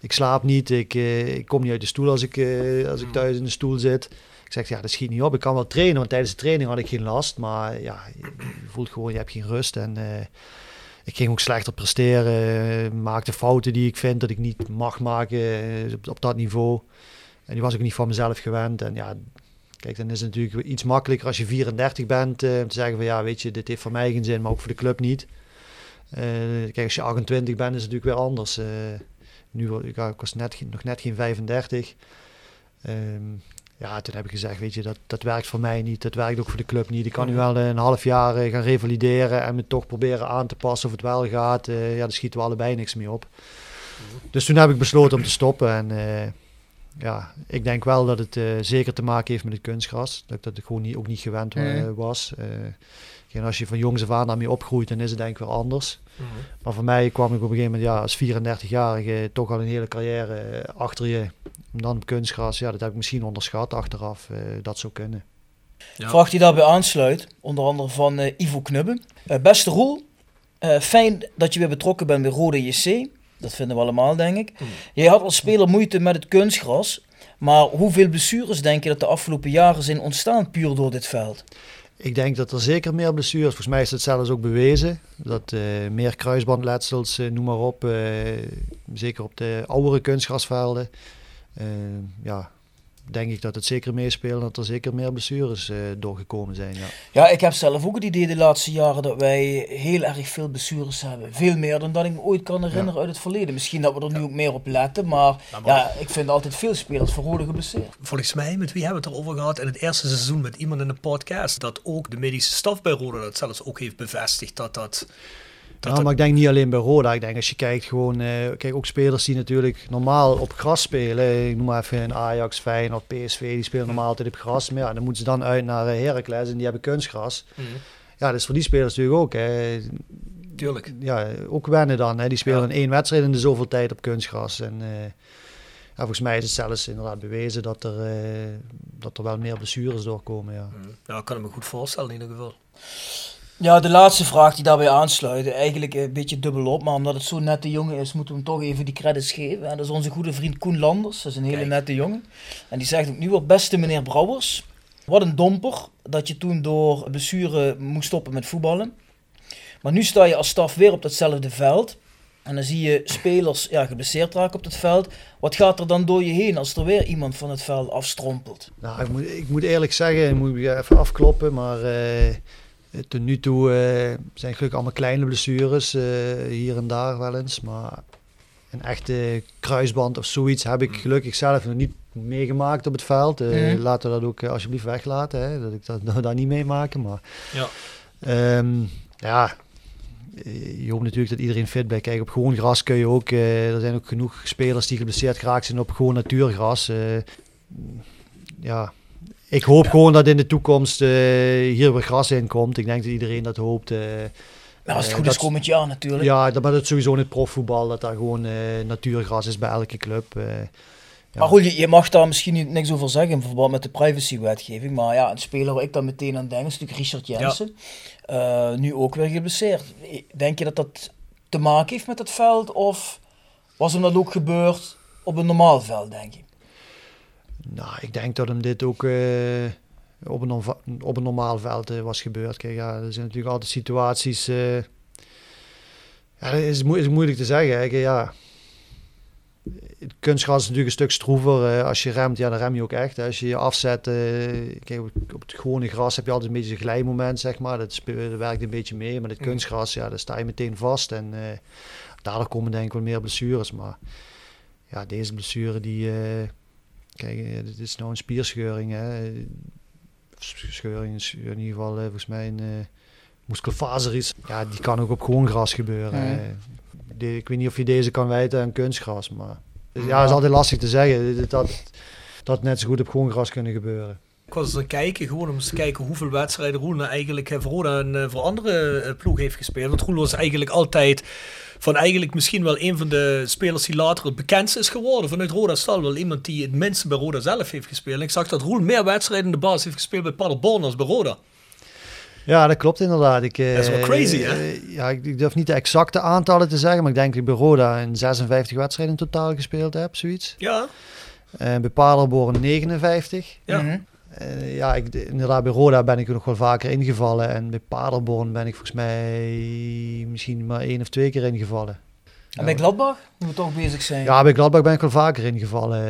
ik slaap niet, ik, eh, ik kom niet uit de stoel als ik, eh, als ik thuis in de stoel zit. Ik zeg, ja, dat schiet niet op. Ik kan wel trainen, want tijdens de training had ik geen last. Maar ja, je voelt gewoon, je hebt geen rust. En ik ging ook slechter presteren. maakte fouten die ik vind dat ik niet mag maken op, op dat niveau. En die was ik niet van mezelf gewend. En ja, kijk, dan is het natuurlijk iets makkelijker als je 34 bent. eh, om te zeggen van, ja, weet je, dit heeft voor mij geen zin, maar ook voor de club niet. Eh, kijk, als je 28 bent is het natuurlijk weer anders. eh. nu, ik, was net, nog net geen 35. Ehm, ja, toen heb ik gezegd, weet je, dat, dat werkt voor mij niet. Dat werkt ook voor de club niet. Ik kan nu wel een half jaar gaan revalideren en me toch proberen aan te passen of het wel gaat. Ja, daar schieten we allebei niks mee op. Dus toen heb ik besloten om te stoppen. En ja, ik denk wel dat het eh, zeker te maken heeft met het kunstgras. Dat ik dat gewoon niet, ook niet gewend wa- Mhm. was. Eh, en als je van jongs af aan daarmee opgroeit, dan is het denk ik wel anders. Mhm. Maar voor mij kwam ik op een gegeven moment, ja, als 34-jarige, toch al een hele carrière eh, achter je. En dan op kunstgras, ja, dat heb ik misschien onderschat achteraf. eh, dat zou kunnen. Ja. Vraag die daarbij aansluit, onder andere van eh, Ivo Knubbe. Eh, beste Roel, eh, fijn dat je weer betrokken bent bij Rode JC. Dat vinden we allemaal, denk ik. Jij had als speler moeite met het kunstgras. Maar hoeveel blessures denk je dat de afgelopen jaren zijn ontstaan puur door dit veld? Ik denk dat er zeker meer blessures, volgens mij is het zelfs ook bewezen, dat eh, meer kruisbandletsels, eh, noem maar op, eh, zeker op de oudere kunstgrasvelden, ja, denk ik dat het zeker meespeelt dat er zeker meer blessures eh, doorgekomen zijn. Ja. Ja, ik heb zelf ook het idee de laatste jaren dat wij heel erg veel blessures hebben. Veel meer dan dat ik me ooit kan herinneren uit het verleden. Misschien dat we er nu ook meer op letten, maar, Ja, maar- ja, ik vind altijd veel spelers voor rode geblesseerd. Volgens mij, met wie hebben we het erover gehad in het eerste seizoen met iemand in de podcast, dat ook de medische staf bij Roda dat zelfs ook heeft bevestigd dat dat... dat- maar ik denk niet alleen bij Roda. Ik denk als je kijkt gewoon, eh, kijk ook spelers die natuurlijk normaal op gras spelen. Ik noem maar even een Ajax, Feyenoord, PSV, die spelen normaal altijd op gras. Maar ja, dan moeten ze dan uit naar eh, Heracles en die hebben kunstgras. Mhm. Ja, dat is voor die spelers natuurlijk ook. Hè. Tuurlijk. Ja, ook wennen dan. Hè. Die spelen Ja. in één wedstrijd in de zoveel tijd op kunstgras. En eh, ja, volgens mij is het zelfs inderdaad bewezen dat er, eh, dat er wel meer blessures doorkomen. Ja. Ja, ik kan het me goed voorstellen in ieder geval. Ja, de laatste vraag die daarbij aansluit, eigenlijk een beetje dubbelop, maar omdat het zo'n nette jongen is, moeten we hem toch even die credits geven. En dat is onze goede vriend Koen Landers, dat is een hele Kijk. nette jongen. En die zegt ook nu wel, beste meneer Brouwers, wat een domper dat je toen door blessure moest stoppen met voetballen. Maar nu sta je als staf weer op datzelfde veld. En dan zie je spelers ja, geblesseerd raken op het veld. Wat gaat er dan door je heen als er weer iemand van het veld afstrompelt? Nou, ik moet, ik moet eerlijk zeggen, ik moet je even afkloppen, maar Eh, Tot nu toe eh, zijn gelukkig allemaal kleine blessures, eh, hier en daar wel eens. Maar een echte kruisband of zoiets heb ik gelukkig zelf nog niet meegemaakt op het veld. Eh, Mhm. Laten we dat ook eh, alsjeblieft weglaten, hè, dat ik dat, dat niet meemaken. Maar Ja. Ehm, ja, eh, je hoopt natuurlijk dat iedereen fit blijft. Kijk, op gewoon gras kun je ook... eh, er zijn ook genoeg spelers die geblesseerd geraakt zijn op gewoon natuurgras. Eh, ja, ik hoop gewoon dat in de toekomst eh, hier weer gras in komt. Ik denk dat iedereen dat hoopt. eh. Nou, als het Eh, goed is, komend jaar natuurlijk. Ja, dat, maar dat is sowieso in het profvoetbal, dat daar gewoon eh, natuurgras is bij elke club. eh. Ja. Maar goed, je, je mag daar misschien niet, niks over zeggen in verband met de privacywetgeving. Maar ja, een speler waar ik dan meteen aan denk is natuurlijk Richard Jensen. Eh, nu ook weer geblesseerd. Denk je dat dat te maken heeft met het veld? Of was hem dat ook gebeurd op een normaal veld, denk je? Nou, ik denk dat hem dit ook eh, op, een op een normaal veld eh, was gebeurd. Kijk, ja, er zijn natuurlijk altijd situaties. eh, ja, dat is, is moeilijk te zeggen. hè. Kijk, ja. Het kunstgras is natuurlijk een stuk stroever. als je remt, ja, dan rem je ook echt. Als je je afzet, kijk, op, het- gewone gras heb je altijd een beetje een glijmoment, zeg maar. Dat, dat werkt een beetje mee. Maar het Mm. kunstgras, ja, daar sta je meteen vast. En daardoor komen denk ik wel meer blessures. Maar ja, deze blessure die... eh, Kijk, eh, dit is nou een spierscheuring. Hè. Scheuring is in ieder geval eh, volgens mij een uh, muskelfaser is. Ja, die kan ook op gewoon gras gebeuren. Eh, de- ik weet niet of je deze kan wijten aan kunstgras. Maar ja, dat is altijd lastig te zeggen. Dat, dat, dat net zo goed op gewoon gras kunnen gebeuren. Ik was eens aan het kijken, gewoon om eens te kijken hoeveel wedstrijden Roel nou eigenlijk eh, voor Roda en eh, voor andere eh, ploeg heeft gespeeld. Want Roel was eigenlijk altijd van eigenlijk misschien wel een van de spelers die later het bekendste is geworden vanuit Roda Stal. Wel iemand die het minste bij Roda zelf heeft gespeeld. En ik zag dat Roel meer wedstrijden in de basis heeft gespeeld bij Paderborn als bij Roda. Ja, dat klopt inderdaad. Ik, eh, Dat is wel crazy, hè? ja, ik, durf niet de exacte aantallen te zeggen, maar ik denk dat ik bij Roda een 56 wedstrijden in totaal gespeeld heb, zoiets. Ja, Eh bij Paderborn 59. ja. Mhm. Eh, ja, ik, inderdaad, bij Roda ben ik er nog wel vaker ingevallen. En bij Paderborn ben ik volgens mij misschien maar één of twee keer ingevallen. En bij Gladbach, nu we toch bezig zijn. Ja, bij Gladbach ben ik wel vaker ingevallen.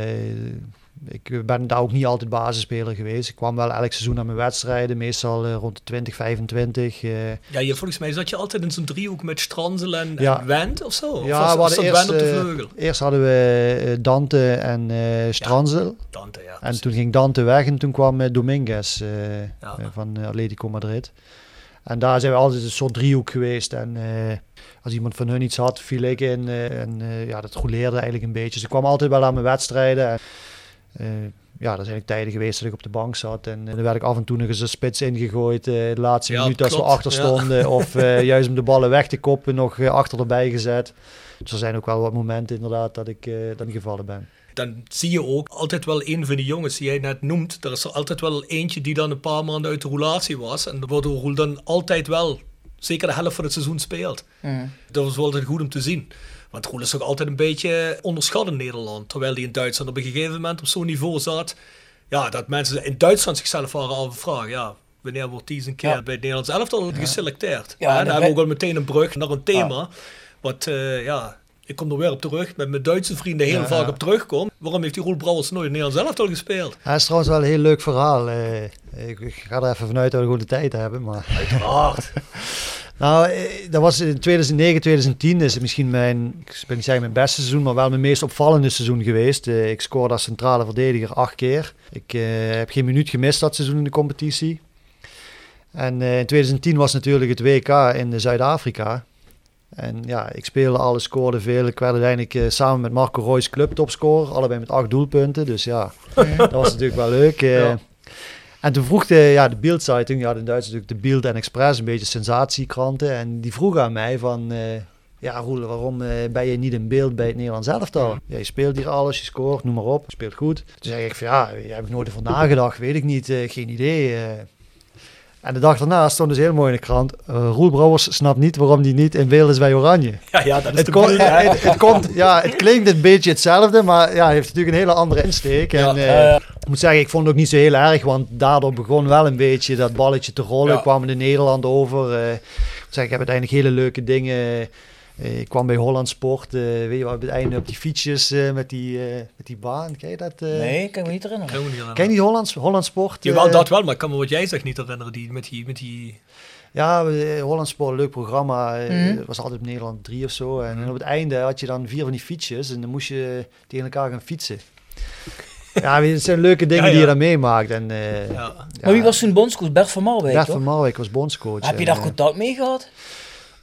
Eh, Ik ben daar ook niet altijd basisspeler geweest. Ik kwam wel elk seizoen aan mijn wedstrijden, meestal eh, rond de 20, 25. eh. Ja, je, volgens mij zat je altijd in zo'n driehoek met Stranzel en, Ja. en Wendt of zo. Of Ja, was, was eerst, op de eh, vleugel? Eerst hadden we eh, Dante en eh Stranzel. Dante, ja. En toen ging Dante weg en toen kwam eh, Dominguez eh, Ja. eh, van eh, Atletico Madrid. En daar zijn we altijd een soort driehoek geweest. En eh, als iemand van hun iets had, viel ik in. eh, en eh, ja, dat rouleerde eigenlijk een beetje. Dus ik kwam altijd wel aan mijn wedstrijden. En, eh, ja, er zijn ook tijden geweest dat ik op de bank zat. En eh, dan werd ik af en toe nog eens een spits ingegooid. eh, de laatste Ja, minuut als we achter ja. stonden. Of eh, juist om de ballen weg te koppen nog eh, achter erbij gezet. Dus er zijn ook wel wat momenten inderdaad dat ik eh dan gevallen ben. dan zie je ook altijd wel een van die jongens die jij net noemt. Er is er altijd wel eentje die dan een paar maanden uit de roulatie was. En waardoor Roel dan altijd wel zeker de helft van het seizoen speelt. Mhm. Dat was wel altijd goed om te zien. Want Roel is toch altijd een beetje onderschat in Nederland. Terwijl hij in Duitsland op een gegeven moment op zo'n niveau zat. Ja, dat mensen in Duitsland zichzelf waren afvragen. Ja, wanneer wordt die eens een keer Ja. bij het Nederlands elftal geselecteerd? Ja, Ja, en dan hebben we ook wel meteen een brug naar een thema. Wat, eh, ja, ik kom er weer op terug. Met mijn Duitse vrienden heel Ja. vaak op terugkom. Waarom heeft die Roel Brouwers nooit in Nederlands elftal gespeeld? Hij is trouwens wel een heel leuk verhaal. eh. ik, ga er even vanuit dat we gewoon de tijd hebben. Maar... Uiteraard. Nou, eh, dat was in 2009, 2010 is het misschien mijn, ik wil niet zeggen mijn beste seizoen, maar wel mijn meest opvallende seizoen geweest. Eh, ik scoorde als centrale verdediger acht keer. Ik eh, heb geen minuut gemist dat seizoen in de competitie. En eh, in 2010 was natuurlijk het WK in Zuid-Afrika. En ja, ik speelde alles, scoorde veel. Ik werd uiteindelijk eh, samen met Marco Reus clubtopscorer, allebei met acht doelpunten. Dus ja, dat was natuurlijk wel leuk. eh. Ja. En toen vroeg de, ja, de Bild-Zeitung, ja, in Duits natuurlijk de Bild en Express, een beetje sensatiekranten. En die vroegen aan mij van, eh, ja Roel, waarom eh, ben je niet in beeld bij het Nederlands elftal? Ja, je speelt hier alles, je scoort, noem maar op, je speelt goed. Toen zei ik van, ja, daar heb ik nooit over nagedacht, weet ik niet, eh, geen idee. En de dag daarna stond dus heel mooi in de krant, eh, Roel Brouwers snapt niet waarom die niet in beeld is bij Oranje. Ja, ja, dat is Het, het, het komt, ja, het klinkt een beetje hetzelfde, maar ja, heeft natuurlijk een hele andere insteek. En, Ja, eh, ik moet zeggen, ik vond het ook niet zo heel erg, want daardoor begon wel een beetje dat balletje te rollen. Ja. kwamen de Nederland over. ik moet zeggen, ik heb uiteindelijk hele leuke dingen. Eh, ik kwam bij Holland Sport, eh, weet je wat, op het einde op die fietsjes eh, met, die, eh, met die baan. Ken je dat? eh? Nee, kan ik me niet herinneren. Me niet. Ken je die Holland, Holland Sport? Jawel, dat wel, maar ik kan me wat jij zegt niet herinneren. Die, met die, met die... Ja, Holland Sport, leuk programma. eh, Mhm. Het was altijd op Nederland 3 of zo. En op het einde had je dan vier van die fietsjes. En dan moest je tegen elkaar gaan fietsen. ja, het zijn leuke dingen Ja, die je dan meemaakt. En, eh, Ja. Maar wie was toen bondscoach? Bert van Marwijk, Bert toch? van Marwijk was bondscoach. Heb je En, daar eh, contact mee gehad?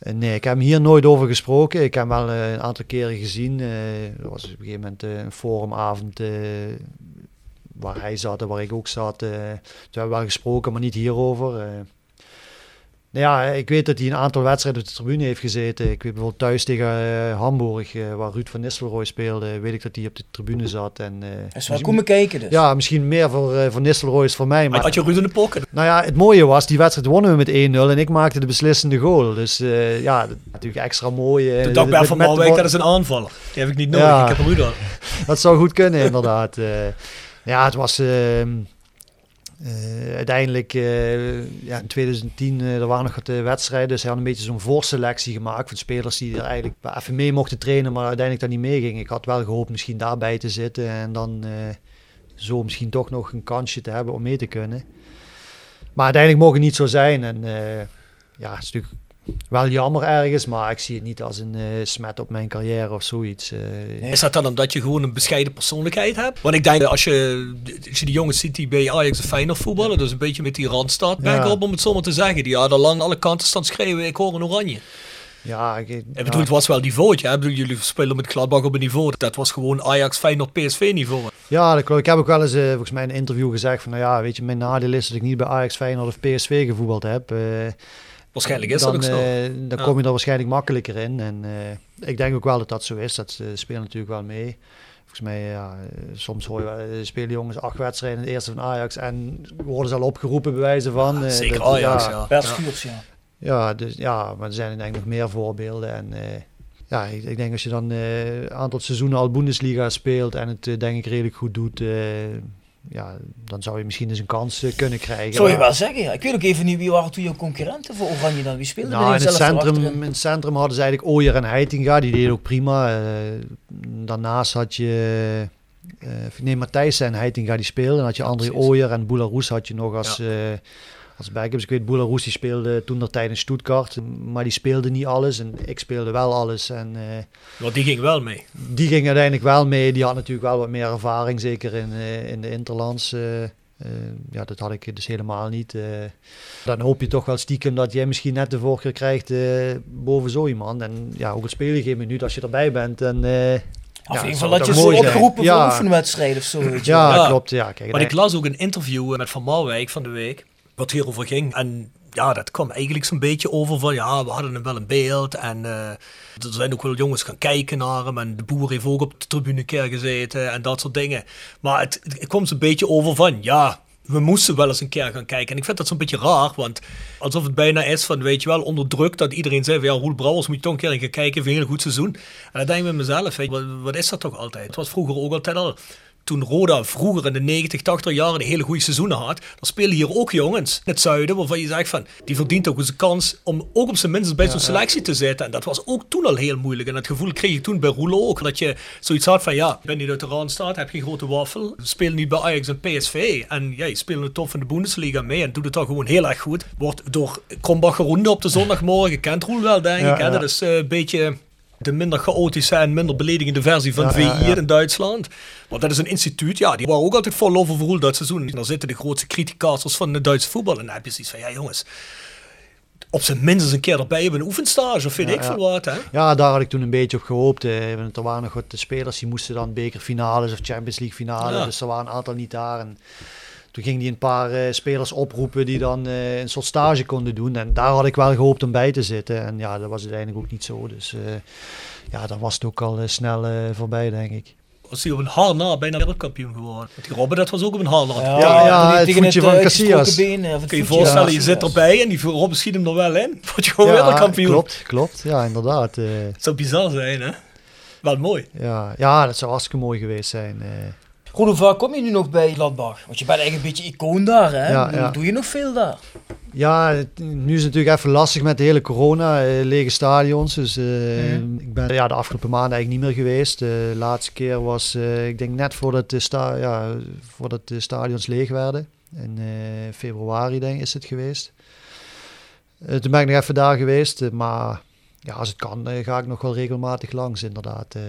Eh, Nee, ik heb hem hier nooit over gesproken. Ik heb hem wel eh, een aantal keren gezien. Eh, er was op een gegeven moment een forumavond waar hij zat en waar ik ook zat. toen hebben we wel gesproken, maar niet hierover. Nou ja, ik weet dat hij een aantal wedstrijden op de tribune heeft gezeten. Ik weet bijvoorbeeld thuis tegen eh, Hamburg, eh, waar Ruud van Nistelrooy speelde, weet ik dat hij op de tribune zat. En, eh, is wel kijken dus. Ja, misschien meer voor eh, Van Nistelrooy is voor mij. Maar Had je Ruud in de pocket? nou ja, het mooie was, die wedstrijd wonnen we met 1-0 en ik maakte de beslissende goal. Dus eh, ja, dat natuurlijk extra mooi. Toen dacht Bert van de bal- dat is een aanvaller. Die heb ik niet nodig, Ja. ik heb Ruud al. Dat zou goed kunnen, inderdaad. Eh, ja, het was eh, uiteindelijk eh, ja, in 2010, eh, er waren nog wat wedstrijden, dus hij had een beetje zo'n voorselectie gemaakt van spelers die er eigenlijk even mee mochten trainen, maar uiteindelijk daar niet meegingen. Ik had wel gehoopt misschien daarbij te zitten en dan zo misschien toch nog een kansje te hebben om mee te kunnen. Maar uiteindelijk mocht het niet zo zijn en ja, het is natuurlijk wel jammer ergens, maar ik zie het niet als een eh, smet op mijn carrière of zoiets. eh. Is dat dan omdat je gewoon een bescheiden persoonlijkheid hebt? Want ik denk, als je, als je die jongens ziet die bij Ajax en Feyenoord voetballen, dus een beetje met die randstad, ben ik Ja. op om het zo maar te zeggen. Die hadden lang alle kanten staan schreeuwen, ik hoor een oranje. Ja, ik, Ik ja. bedoel, het was wel niveautje. Hè? Bedoel, jullie spelen met Gladbach op een niveau. Dat was gewoon Ajax, Feyenoord, PSV niveau. Ja, dat klopt. Ik heb ook wel eens eh, volgens mij in een interview gezegd van, nou ja, weet je, mijn nadeel is dat ik niet bij Ajax, Feyenoord of PSV gevoeteld heb. Waarschijnlijk is dan, dat ook zo. eh, dan Ja. kom je er waarschijnlijk makkelijker in. En eh, ik denk ook wel dat dat zo is. Dat eh, speelt natuurlijk wel mee. Volgens mij, ja, soms hoor je wel, spelen jongens acht wedstrijden in de eerste van Ajax en worden ze al opgeroepen bij wijze van. eh, Zeker dat- Ajax, ja. ja. Ja. Ja. Ja, dus, ja, maar er zijn denk ik nog meer voorbeelden. En eh, ja, ik, ik denk als je dan eh, een aantal seizoenen al Bundesliga speelt en het denk ik redelijk goed doet, eh, ja, dan zou je misschien eens een kans eh, kunnen krijgen. Zou je Maar- wel zeggen, ja. Ik weet ook even niet, wie waren toen jouw concurrenten voor Oranje dan? Wie speelde Nou, in, het centrum, in het centrum hadden ze eigenlijk Ooyer en Heitinga, die deden ook prima. Eh, daarnaast had je, eh nee, Matthijs en Heitinga die speelden. Dan had je André. Ooyer en Boularoes had je nog als, eh als backups. Ik weet, Boularoes die speelde toen nog tijdens Stuttgart, maar die speelde niet alles. En ik speelde wel alles. En eh, Want die ging wel mee. die ging uiteindelijk wel mee. Die had natuurlijk wel wat meer ervaring, zeker in, eh, in de Interlands. eh, ja, dat had ik dus helemaal niet. eh. dan hoop je toch wel stiekem dat jij misschien net de voorkeur krijgt eh, boven zo iemand. En ja, ook het spelen geen minuut als je erbij bent. En, eh, Of ja, in ieder geval dat je zijn. opgeroepen voor oefenwedstrijden of zo. weet je ja, klopt. Ja, kijk, Maar ik las ook een interview met Van Marwijk van de week, wat hierover ging. En ja, dat kwam eigenlijk zo'n beetje over van, ja, we hadden hem wel in beeld. En eh, er zijn ook wel jongens gaan kijken naar hem. En de boer heeft ook op de tribune keer gezeten en dat soort dingen. Maar het, het kwam zo'n beetje over van, ja, we moesten wel eens een keer gaan kijken. En ik vind dat zo'n beetje raar, want alsof het bijna is van, weet je wel, onder druk dat iedereen zei van, ja, Roel Brouwers moet je toch een keer gaan kijken, een heel goed seizoen. En dan denk ik met mezelf, weet je, wat, wat is dat toch altijd? Het was vroeger ook altijd al toen Roda vroeger in de 90, 80 jaren een hele goede seizoenen had, dan spelen hier ook jongens in het zuiden waarvan je zegt van, die verdient ook eens een kans om ook op zijn minst bij zo'n selectie te zitten. En dat was ook toen al heel moeilijk. En dat gevoel kreeg ik toen bij Roelo ook. Dat je zoiets had van, ja, ik ben niet uit de Randstad, heb geen grote waffel, speel niet bij Ajax en PSV. En ja, je speelt het tof in de Bundesliga mee en doet het dan gewoon heel erg goed. Wordt door Krombach geronden op de zondagmorgen, kent Roel wel denk ik. Ja. Dat is eh, een beetje de minder chaotische en minder beledigende versie van Ja, VI ja, ja. in Duitsland. Want dat is een instituut, ja, die waren ook altijd vol over Roel dat seizoen. En daar zitten de grootste criticasters van de Duitse voetbal. En dan heb je zoiets van, ja jongens, op zijn minst eens een keer erbij hebben een oefenstage of Ja, ik veel wat, hè. Ja, daar had ik toen een beetje op gehoopt. eh, want er waren nog wat spelers die moesten dan bekerfinales of Champions League finale. Ja. Dus er waren een aantal niet daar. En toen ging hij een paar eh, spelers oproepen die dan eh, een soort stage konden doen. En daar had ik wel gehoopt om bij te zitten. En ja, dat was uiteindelijk ook niet zo. Dus eh, ja, dan was het ook al snel eh, voorbij, denk ik. Was hij op een haar na bijna wereldkampioen geworden. Want die Robben, dat was ook op een haar na. Ja, Ja, ja, het tegen voetje het, van eh, Casillas. been, Kun je je voorstellen, je zit erbij en die Robben schiet hem er wel in. Word je gewoon ja, wereldkampioen. klopt, klopt. Ja, inderdaad. Het zou bizar zijn, hè. Wel mooi. ja, ja, dat zou hartstikke mooi geweest zijn. eh. Goed, hoe vaak kom je nu nog bij Gladbach? Want je bent eigenlijk een beetje icoon daar, hè? Ja, ja. Doe je nog veel daar? Ja, het- nu is het natuurlijk even lastig met de hele corona, eh, lege stadions. Dus eh, Mhm. ik ben ja, de afgelopen maanden eigenlijk niet meer geweest. De laatste keer was, eh, ik denk net voordat de, sta ja, voordat de stadions leeg werden. In februari denk ik is het geweest. Toen ben ik nog even daar geweest. maar ja, als het kan, eh, ga ik nog wel regelmatig langs, inderdaad. eh.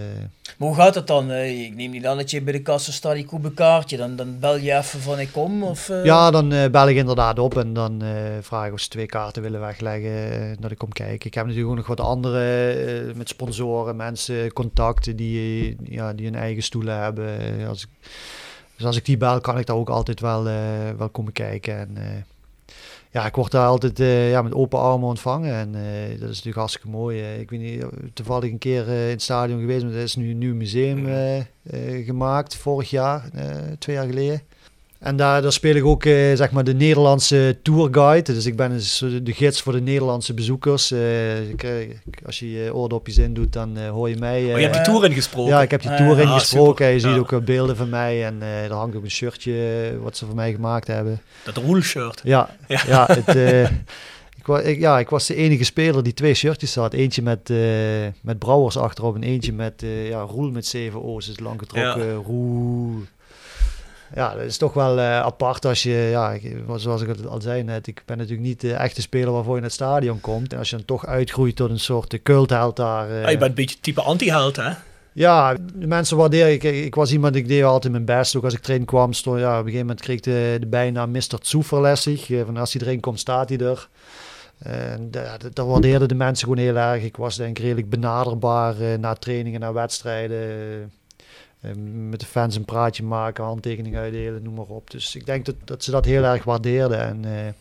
Maar hoe gaat het dan? Eh, Ik neem niet aan dat je bij de kassa staat, ik koop een kaartje. Dan, dan bel je even van ik kom? Of? Ja, dan bel ik inderdaad op en dan eh, vraag ik of ze twee kaarten willen wegleggen dat ik kom kijken. Ik heb natuurlijk ook nog wat andere met sponsoren, mensen, contacten die, ja, die hun eigen stoelen hebben. Als ik, dus als ik die bel, kan ik daar ook altijd wel, wel komen kijken. En, ja, ik word daar altijd eh, ja, met open armen ontvangen en eh, dat is natuurlijk hartstikke mooi. eh. ik weet niet, toevallig een keer in het stadion geweest, maar er is nu een nieuw museum gemaakt vorig jaar, twee jaar geleden. En daar, daar speel ik ook eh, zeg maar de Nederlandse tourguide. Dus ik ben dus de gids voor de Nederlandse bezoekers. Eh, ik, eh, als je je oordopjes in doet, dan eh, hoor je mij. Oh, je hebt die tour ingesproken. ja, ik heb die Ah, tour ja. ingesproken. Ah, je ziet ook beelden van mij. En er hangt ook een shirtje wat ze voor mij gemaakt hebben. Dat roelshirt. Ja, Ja. ja. het, ik, ja, ik was de enige speler die twee shirtjes had. Eentje met, met Brouwers achterop en eentje met ja, Roel met zeven O's. Dus lang getrokken, Ja. Roel. Ja, dat is toch wel eh, apart als je, ja, zoals ik het al zei net, ik ben natuurlijk niet de echte speler waarvoor je naar het stadion komt. En als je dan toch uitgroeit tot een soort uh, cultheld daar. eh, Ah, je bent een beetje type anti-held, hè? ja, de mensen waarderen. Ik, ik was iemand, ik deed altijd mijn best. Ook als ik trainen kwam, stond, ja, op een gegeven moment kreeg ik de, de bijnaam Mr. Zuverlässig. Eh, Van als hij erin komt, staat hij er. En da- dat, dat waardeerden de mensen gewoon heel erg. Ik was denk ik redelijk benaderbaar eh, na trainingen, na wedstrijden. Eh, met de fans een praatje maken, handtekeningen uitdelen, noem maar op. Dus ik denk dat, dat ze dat heel erg waardeerden. En eh,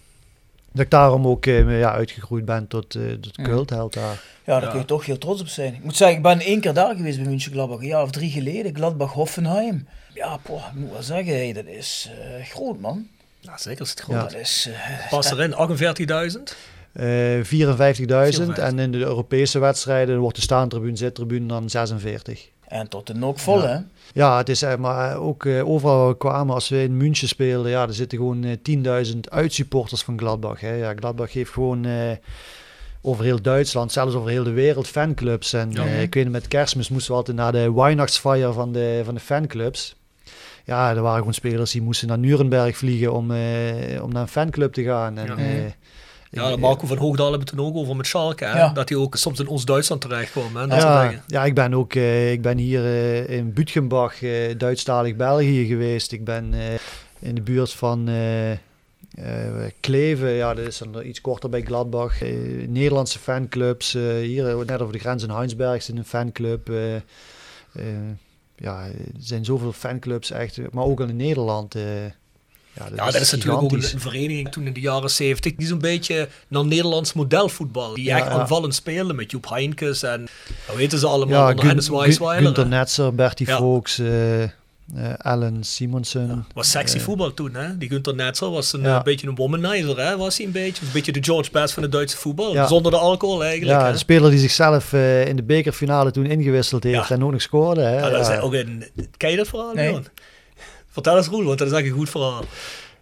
dat ik daarom ook eh, ja, uitgegroeid ben tot, eh tot Ja. cultheld daar. Ja, daar Ja. kun je toch heel trots op zijn. Ik moet zeggen, ik ben één keer daar geweest bij München Gladbach. Een jaar of drie geleden, Gladbach-Hoffenheim. Ja, poh, ik moet wel zeggen, hey, dat is eh, groot, man. Ja, zeker is het. Ja. Dat is... Pas erin, 48.000. Eh 54.000 54. en in de Europese wedstrijden wordt de staantribune, zittribune dan 46. En tot de nok vol, Ja. hè? Ja, het is eh, maar ook eh, overal waar we kwamen, als we in München speelden, ja, er zitten gewoon eh 10.000 uitsupporters van Gladbach. Hè. Ja, Gladbach heeft gewoon eh, over heel Duitsland, zelfs over heel de wereld fanclubs. En Ja. eh, ik weet nog, met kerstmis moesten we altijd naar de Weihnachtsfeier van de, van de fanclubs. Ja, er waren gewoon spelers die moesten naar Nuremberg vliegen om, eh, om naar een fanclub te gaan. En, Ja. Ja, ik- Marco van Hoogdal hebben toen ook over met Schalke. Hè? Ja. Dat hij ook soms in ons Duitsland terecht kwam. Hè? Dat Ja, ja, ik ben ook eh, ik ben hier eh, in Bütgenbach, eh Duitsstalig België geweest. Ik ben in de buurt van Kleven, ja, dat is dan iets korter bij Gladbach. Nederlandse fanclubs, hier net over de grens in Heinsberg is een fanclub. ja, er zijn zoveel fanclubs echt, maar ook al in Nederland. Ja, dat Ja, dat is natuurlijk ook een, vereniging toen in de jaren 70 die zo'n beetje naar Nederlands modelvoetbal. Die Ja, echt ja. aanvallend speelde met Joep Heinkes en hoe weten ze allemaal Ja, Gun- Hennis Gun- Weisweiler. Günther hè. Netzer, Bertie eh, eh, Allen Simonsen. was sexy Eh, voetbal toen, hè? Die Günther Netzer was een Ja. eh, beetje een womanizer, hè? Was hij een beetje? Een beetje de George Best van het Duitse voetbal. Ja. Zonder de alcohol eigenlijk, Ja, hè? de speler die zichzelf eh, in de bekerfinale toen ingewisseld heeft Ja. en ook nog scoorde. Hè? Ja, dat is ook een... Ken je dat verhaal, Nee. Vertel eens Roel, want dat is echt een goed verhaal.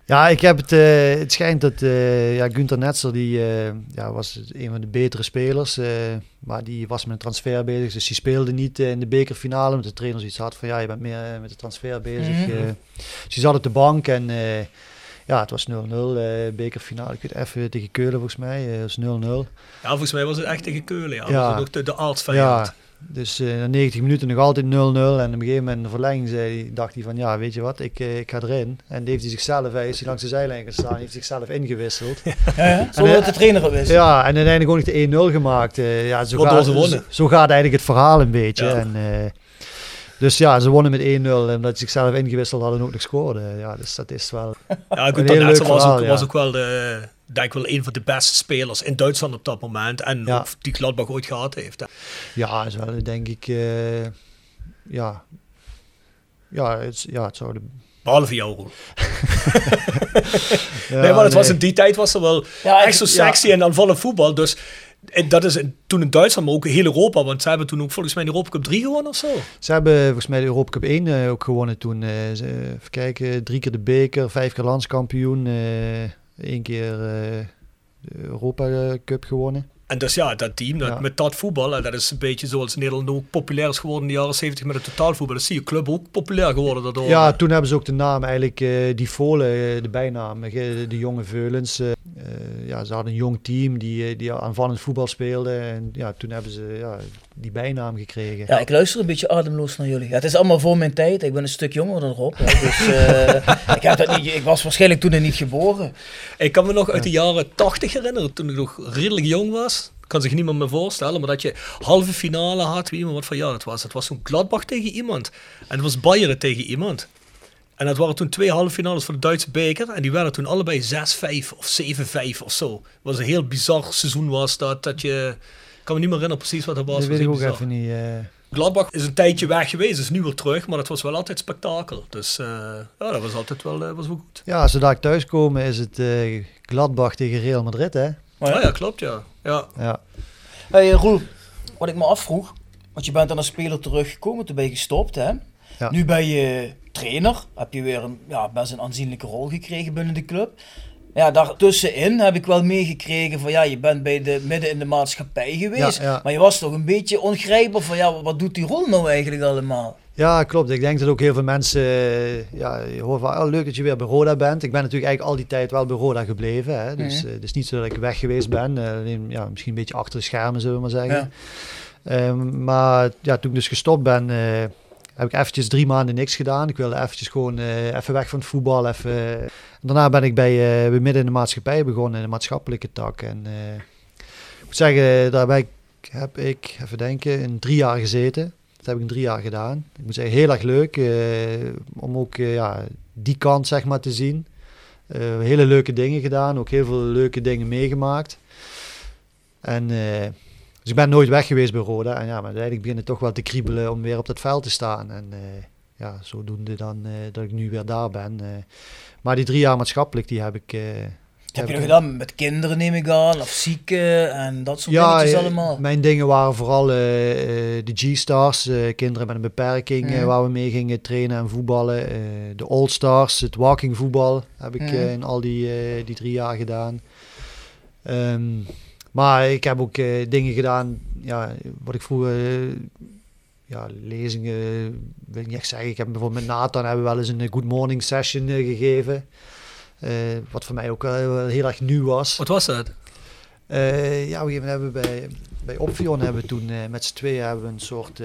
Ja, ik heb het, eh, het schijnt dat eh ja, Günther Netzer, die eh, ja, was een van de betere spelers, eh, maar die was met een transfer bezig, dus die speelde niet in de bekerfinale, omdat de trainer zoiets had van ja, je bent meer met de transfer bezig. Dus die zat op de bank en eh, ja, het was 0-0, eh, bekerfinale, ik weet even tegen Keulen volgens mij, eh, het was 0-0. Ja, volgens mij was het echt tegen Keulen, ja. Ja. Dat was ook de, de. Ja, dus eh, na 90 minuten nog altijd 0-0. En op een gegeven moment in de verlenging zei, dacht hij van, ja, weet je wat, ik, eh, ik ga erin. En die heeft hij zichzelf, hij is hij langs de zijlijn gestaan, heeft zichzelf ingewisseld. Ja, ja. Zonder dat de trainer het wist. Ja, en uiteindelijk ook nog de 1-0 gemaakt. Eh, ja, zo, gaat, zo, zo gaat eigenlijk het verhaal een beetje. Ja. En, eh, dus ja, ze wonnen met 1-0. En omdat ze zichzelf ingewisseld hadden en ook nog scoorden. Ja, dus dat is wel... Ja, Netzer leuk was, ook, was ook wel, de, denk ik wel een van de beste spelers in Duitsland op dat moment. En Ja. ook die Gladbach ooit gehad heeft. hè. Ja, is wel, denk ik... eh, ja... Ja het, ja, het zou de... Behalve jou. Ja, nee, maar het was in die tijd was er wel Ja, echt zo sexy en aanvallend voetbal. Dus en dat is in- toen in Duitsland, maar ook heel Europa. Want ze hebben toen ook volgens mij de Europa Cup 3 gewonnen of zo. Ze hebben volgens mij de Europa Cup 1 eh, ook gewonnen toen. eh, ze, even kijken, drie keer de beker, vijf keer landskampioen, eh één keer eh, de Europa Cup gewonnen. En dus ja, dat team dat, Ja. met dat voetbal, en dat is een beetje zoals Nederland ook populair is geworden in de jaren 70 met het totaalvoetbal. Dat zie je club ook populair geworden daardoor. Ja, toen hebben ze ook de naam eigenlijk, eh, die Volen, eh, de bijnaam, eh, de jonge Veulens. eh, eh, ja, ze hadden een jong team die, eh, die aanvallend voetbal speelde. En ja, toen hebben ze ja, die bijnaam gekregen. Ja, ik luister een beetje ademloos naar jullie. Ja, het is allemaal voor mijn tijd. Ik ben een stuk jonger dan Rob. Hè, dus eh, ik, heb dat niet, ik was waarschijnlijk toen er niet geboren. Ik kan me nog uit de jaren 80 herinneren, toen ik nog redelijk jong was. Kan zich niemand me voorstellen, maar dat je halve finale had. Wie maar wat voor jaar het was. Het was zo'n Gladbach tegen iemand. En het was Bayern tegen iemand. En dat waren toen twee halve finales voor de Duitse beker. En die werden toen allebei 6-5 of 7-5 of zo. Het was een heel bizar seizoen was dat. dat je, kan me niet meer herinneren precies wat dat was. dat weet ik ook bizar. even niet. eh. Gladbach is een tijdje weg geweest, is nu weer terug. Maar dat was wel altijd spektakel. Dus eh, ja, dat was altijd wel, eh, was wel goed. ja, zodra ik thuiskomen is het eh, Gladbach tegen Real Madrid, hè? Maar ja. Ah ja, klopt ja. ja. Ja. Hey, Roel, wat ik me afvroeg, want je bent dan als speler teruggekomen, toen ben je gestopt, hè? Ja. Nu ben je trainer, heb je weer een ja, best een aanzienlijke rol gekregen binnen de club. Ja, daartussenin heb ik wel meegekregen van ja, je bent bij de, midden in de maatschappij geweest, Ja, ja. maar je was toch een beetje ongrijpbaar van ja, wat doet die rol nou eigenlijk allemaal? Ja, klopt. Ik denk dat ook heel veel mensen, eh, ja, je hoort van, oh, leuk dat je weer bij Roda bent. Ik ben natuurlijk eigenlijk al die tijd wel bij Roda gebleven. Hè? Dus Mhm. eh, het is niet zo dat ik weg geweest ben. Eh, ja, misschien een beetje achter de schermen, zullen we maar zeggen. Ehm, maar ja, toen ik dus gestopt ben, heb ik eventjes drie maanden niks gedaan. Ik wilde eventjes gewoon eh, even weg van het voetbal. Even. Daarna ben ik bij, eh, bij midden in de maatschappij begonnen, in de maatschappelijke tak. En eh, ik moet zeggen, daar ben ik, heb ik, even denken, in drie jaar gezeten. Dat heb ik in drie jaar gedaan. Ik moet zeggen, heel erg leuk eh, om ook eh, ja, die kant zeg maar te zien. Eh, hele leuke dingen gedaan, ook heel veel leuke dingen meegemaakt. En eh, ik ben nooit weg geweest bij Roda. En ja, maar uiteindelijk begint het toch wel te kriebelen om weer op dat veld te staan. En eh, ja, zodoende dan eh, dat ik nu weer daar ben. eh. maar die drie jaar maatschappelijk, die heb ik... Heb je dat gedaan met kinderen neem ik aan, of zieken en dat soort dingetjes eh, allemaal? Mijn dingen waren vooral de G-Stars, kinderen met een beperking, Mhm. waar we mee gingen trainen en voetballen. de All-Stars, het walking voetbal heb ik eh, in al die, die drie jaar gedaan. Ehm, maar ik heb ook eh, dingen gedaan, ja, wat ik vroeger, eh, ja, lezingen, wil ik niet echt zeggen. Ik heb bijvoorbeeld met Nathan hebben we wel eens een eh, good morning session gegeven. Wat voor mij ook wel heel erg nieuw was. Wat was dat? Eh, ja, op een gegeven moment hebben we bij, bij Opvion hebben we toen met z'n tweeën hebben we een soort,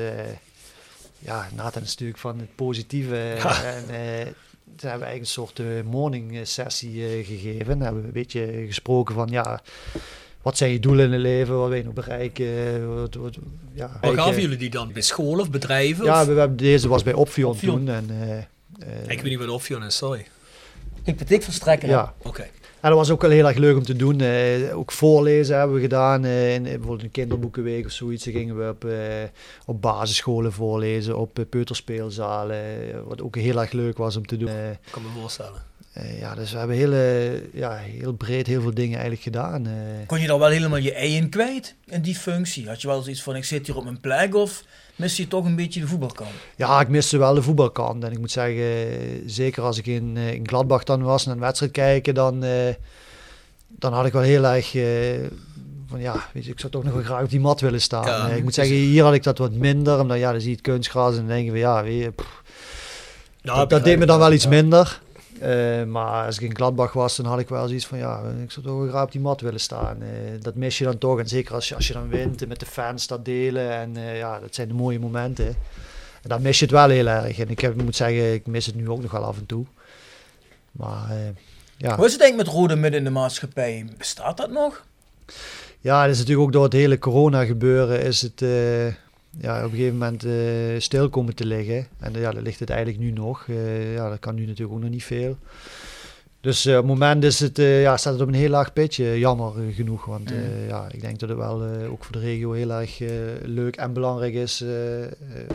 ja, Nathan is natuurlijk van het positieve. Ja. En toen hebben we eigenlijk een soort morning sessie gegeven. Hebben we een beetje gesproken van, ja, wat zijn je doelen in het leven? Wat wil je nog bereiken? Wat, wat, ja, Waar gaven eh, jullie die dan? Bij school of bedrijven? Ja, of? we, we hebben, deze was bij Opvion, Opvion. toen. En, eh, eh, Ik weet niet wat Opvion is, sorry. Verstrekken. ja, Oké. En dat was ook wel heel erg leuk om te doen. Eh, ook voorlezen hebben we gedaan. eh, in, bijvoorbeeld een kinderboekenweek of zoiets. Dan gingen we op, op basisscholen voorlezen. Op uh, peuterspeelzalen. wat ook heel erg leuk was om te doen. Eh, Ik kan me voorstellen. Eh, ja, dus we hebben hele, ja, heel breed heel veel dingen eigenlijk gedaan. eh. Kon je dan wel helemaal je ei in kwijt in die functie? Had je wel zoiets van, ik zit hier op mijn plek of mis je toch een beetje de voetbalkant? Ja, ik miste wel de voetbalkant. En ik moet zeggen, zeker als ik in, eh, in Gladbach dan was naar een wedstrijd kijken, dan, dan had ik wel heel erg van ja, weet je, ik zou toch nog wel graag op die mat willen staan. Ja, ik moet zeggen, hier had ik dat wat minder, omdat ja, dan zie je het kunstgras en dan denk je van ja, weet je, pff, Ja, dat, dat deed me dan wel iets ja. minder. Eh, maar als ik in Gladbach was, dan had ik wel zoiets van ja, ik zou toch wel graag op die mat willen staan. Eh, dat mis je dan toch. En zeker als je, als je dan wint en met de fans dat delen. En eh, ja, dat zijn de mooie momenten. En dan mis je het wel heel erg. En ik heb, moet zeggen, ik mis het nu ook nog wel af en toe. Maar ja. Hoe is het eigenlijk met rode midden in de maatschappij? Bestaat dat nog? ja, het is natuurlijk ook door het hele corona gebeuren is het ja, op een gegeven moment eh, stil komen te liggen. En ja, dat ligt het eigenlijk nu nog. Eh, ja, dat kan nu natuurlijk ook nog niet veel. Dus eh, op het moment is het, eh, ja, staat het op een heel laag pitje, jammer genoeg. Want eh, Mm. ja, ik denk dat het wel eh, ook voor de regio heel erg leuk en belangrijk is